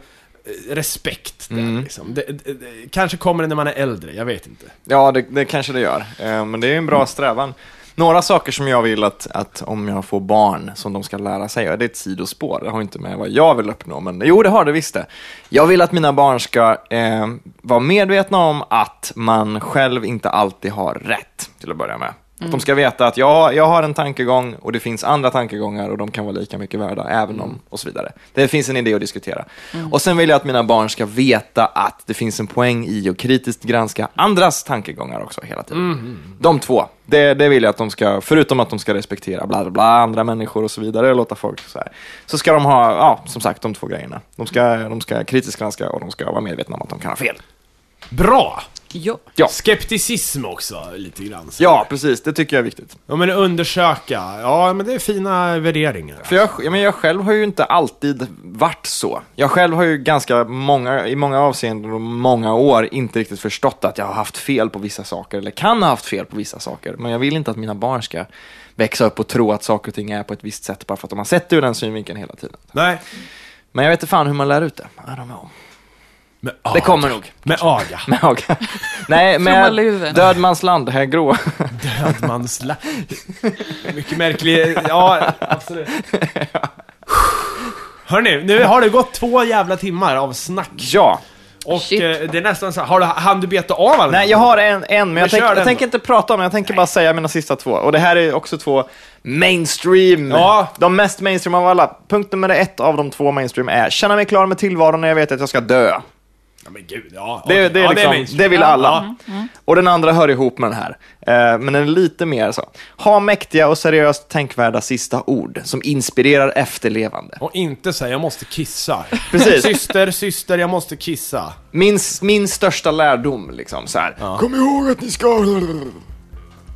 respekt där, liksom. det, det, det, Kanske kommer det när man är äldre, jag vet inte. Ja, det, det kanske det gör. Eh, men det är en bra strävan. Några saker som jag vill att, att om jag får barn som de ska lära sig, och det är ett sidospår, det har inte med vad jag vill uppnå, men jo det har det visst det. Jag vill att mina barn ska eh, vara medvetna om att man själv inte alltid har rätt, till att börja med. Att de ska veta att jag, jag har en tankegång och det finns andra tankegångar och de kan vara lika mycket värda, även om, och så vidare. Det finns en idé att diskutera. Och sen vill jag att mina barn ska veta att det finns en poäng i att kritiskt granska andras tankegångar också hela tiden. De två, det, det vill jag att de ska, förutom att de ska respektera bla bla bla, andra människor och så vidare, och låta folk så här. Så ska de ha, ja, som sagt, de två grejerna. De ska, de ska kritiskt granska och de ska vara medvetna om att de kan ha fel. Bra! Ja. Ja. Skepticism också, lite grann. så. Ja, precis. Det tycker jag är viktigt. Ja, men undersöka. Ja, men det är fina värderingar. För jag, ja, men jag själv har ju inte alltid varit så. Jag själv har ju ganska många, i många avseenden och många år inte riktigt förstått att jag har haft fel på vissa saker, eller kan ha haft fel på vissa saker. Men jag vill inte att mina barn ska växa upp och tro att saker och ting är på ett visst sätt bara för att de har sett det ur den synvinkeln hela tiden. Nej. Men jag vet inte fan hur man lär ut det. I don't know. Med Det aga. kommer nog. Med aga. Med Haga. Nej, med. Dödmansland, här grå. Dödmansla... Mycket märklig... Ja, absolut. Hörni, nu har det gått två jävla timmar av snack. Ja. Och Shit. eh, det är nästan så har du, hann du beta av alla? Nej, jag har en, en men jag, tänk, jag tänker inte prata om den, jag tänker bara säga mina sista två. Och det här är också två mainstream. Ja. De mest mainstream av alla. Punkt nummer ett av de två mainstream är känna mig klar med tillvaron när jag vet att jag ska dö. Ja, men gud, ja. Det, det, är ja, liksom, det, mainstream. vill Ja, alla. ja. Och den andra hör ihop med den här. Eh, men den är lite mer så. Ha mäktiga och seriöst tänkvärda sista ord som inspirerar efterlevande. Och inte säga jag måste kissa. Precis. Syster, syster, jag måste kissa. Min, min största lärdom, liksom så här. Kom ihåg att ni ska...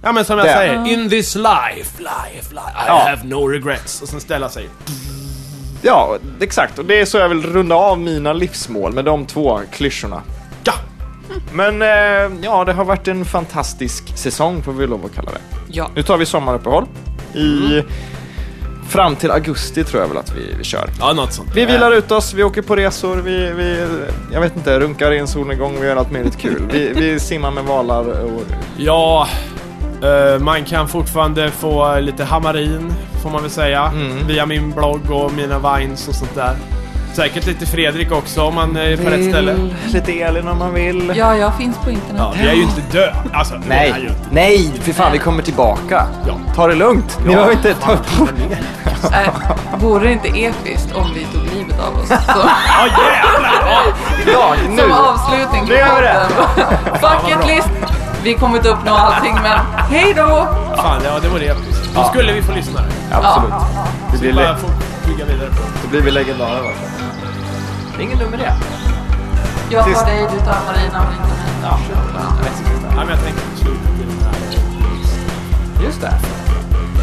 Ja men som jag Det. säger, in this life, life, life, I Ja. have no regrets. Och sen ställa sig. Ja, exakt. Och det är så jag vill runda av mina livsmål med de två klyschorna. Ja! Men eh, ja, det har varit en fantastisk säsong får vi lov att kalla det. Ja. Nu tar vi sommaruppehåll i fram till augusti tror jag väl att vi, vi kör. Ja, något sånt. Vi vilar ut oss, vi åker på resor, vi, vi jag vet inte, runkar i en solnedgång, vi gör allt möjligt kul. Vi, vi simmar med valar och... Ja, man kan fortfarande få lite hamarin, får man väl säga. Mm. Via min blogg och mina vines och sånt där. Säkert lite Fredrik också om man är på rätt ställe. Lite Elin om man vill. ja, jag finns på internet. Ja, vi är ju inte döda. Alltså, är ju Nej, inte. nej, för fan vi kommer tillbaka. Ja. Ta det lugnt. Ni behöver inte ta Äh, vore det inte episkt om vi tog livet av oss? Så, Ja, jävlar! Ja. idag, nu. som avslutning Nu gör vi det. Bucket list. Vi kommer inte uppnå allting, men hej då! Fan, ja, det var det. Då skulle vi få lyssna. Absolut. Det blir, Bara le- få bygga vidare på. då blir vi legendarer. va? Det är ingen dum idé. Jag Sist- tar dig, du tar Marina, Marina tar mig. Ja, men jag tänkte på slutet i den här. Just det.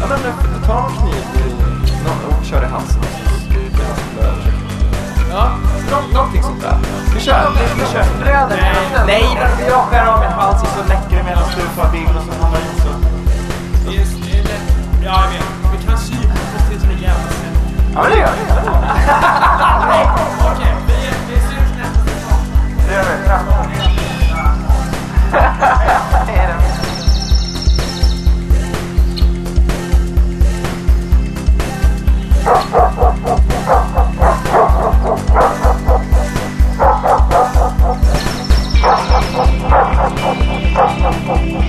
Ja, men eh, ta en kniv i, och kör i halsen. Ja. Någonting sånt där. Vi kör. Vi, vi kör. Bröder. Nej, men jag skär av min hals och så läcker det medan du tar bilden och så hamnar det så. Ja, jag vet. Vi kan sy på precis som en jävla. Ja, men det gör vi. Okej, vi, syns nästa säsong. Det gör vi. Det är 哦。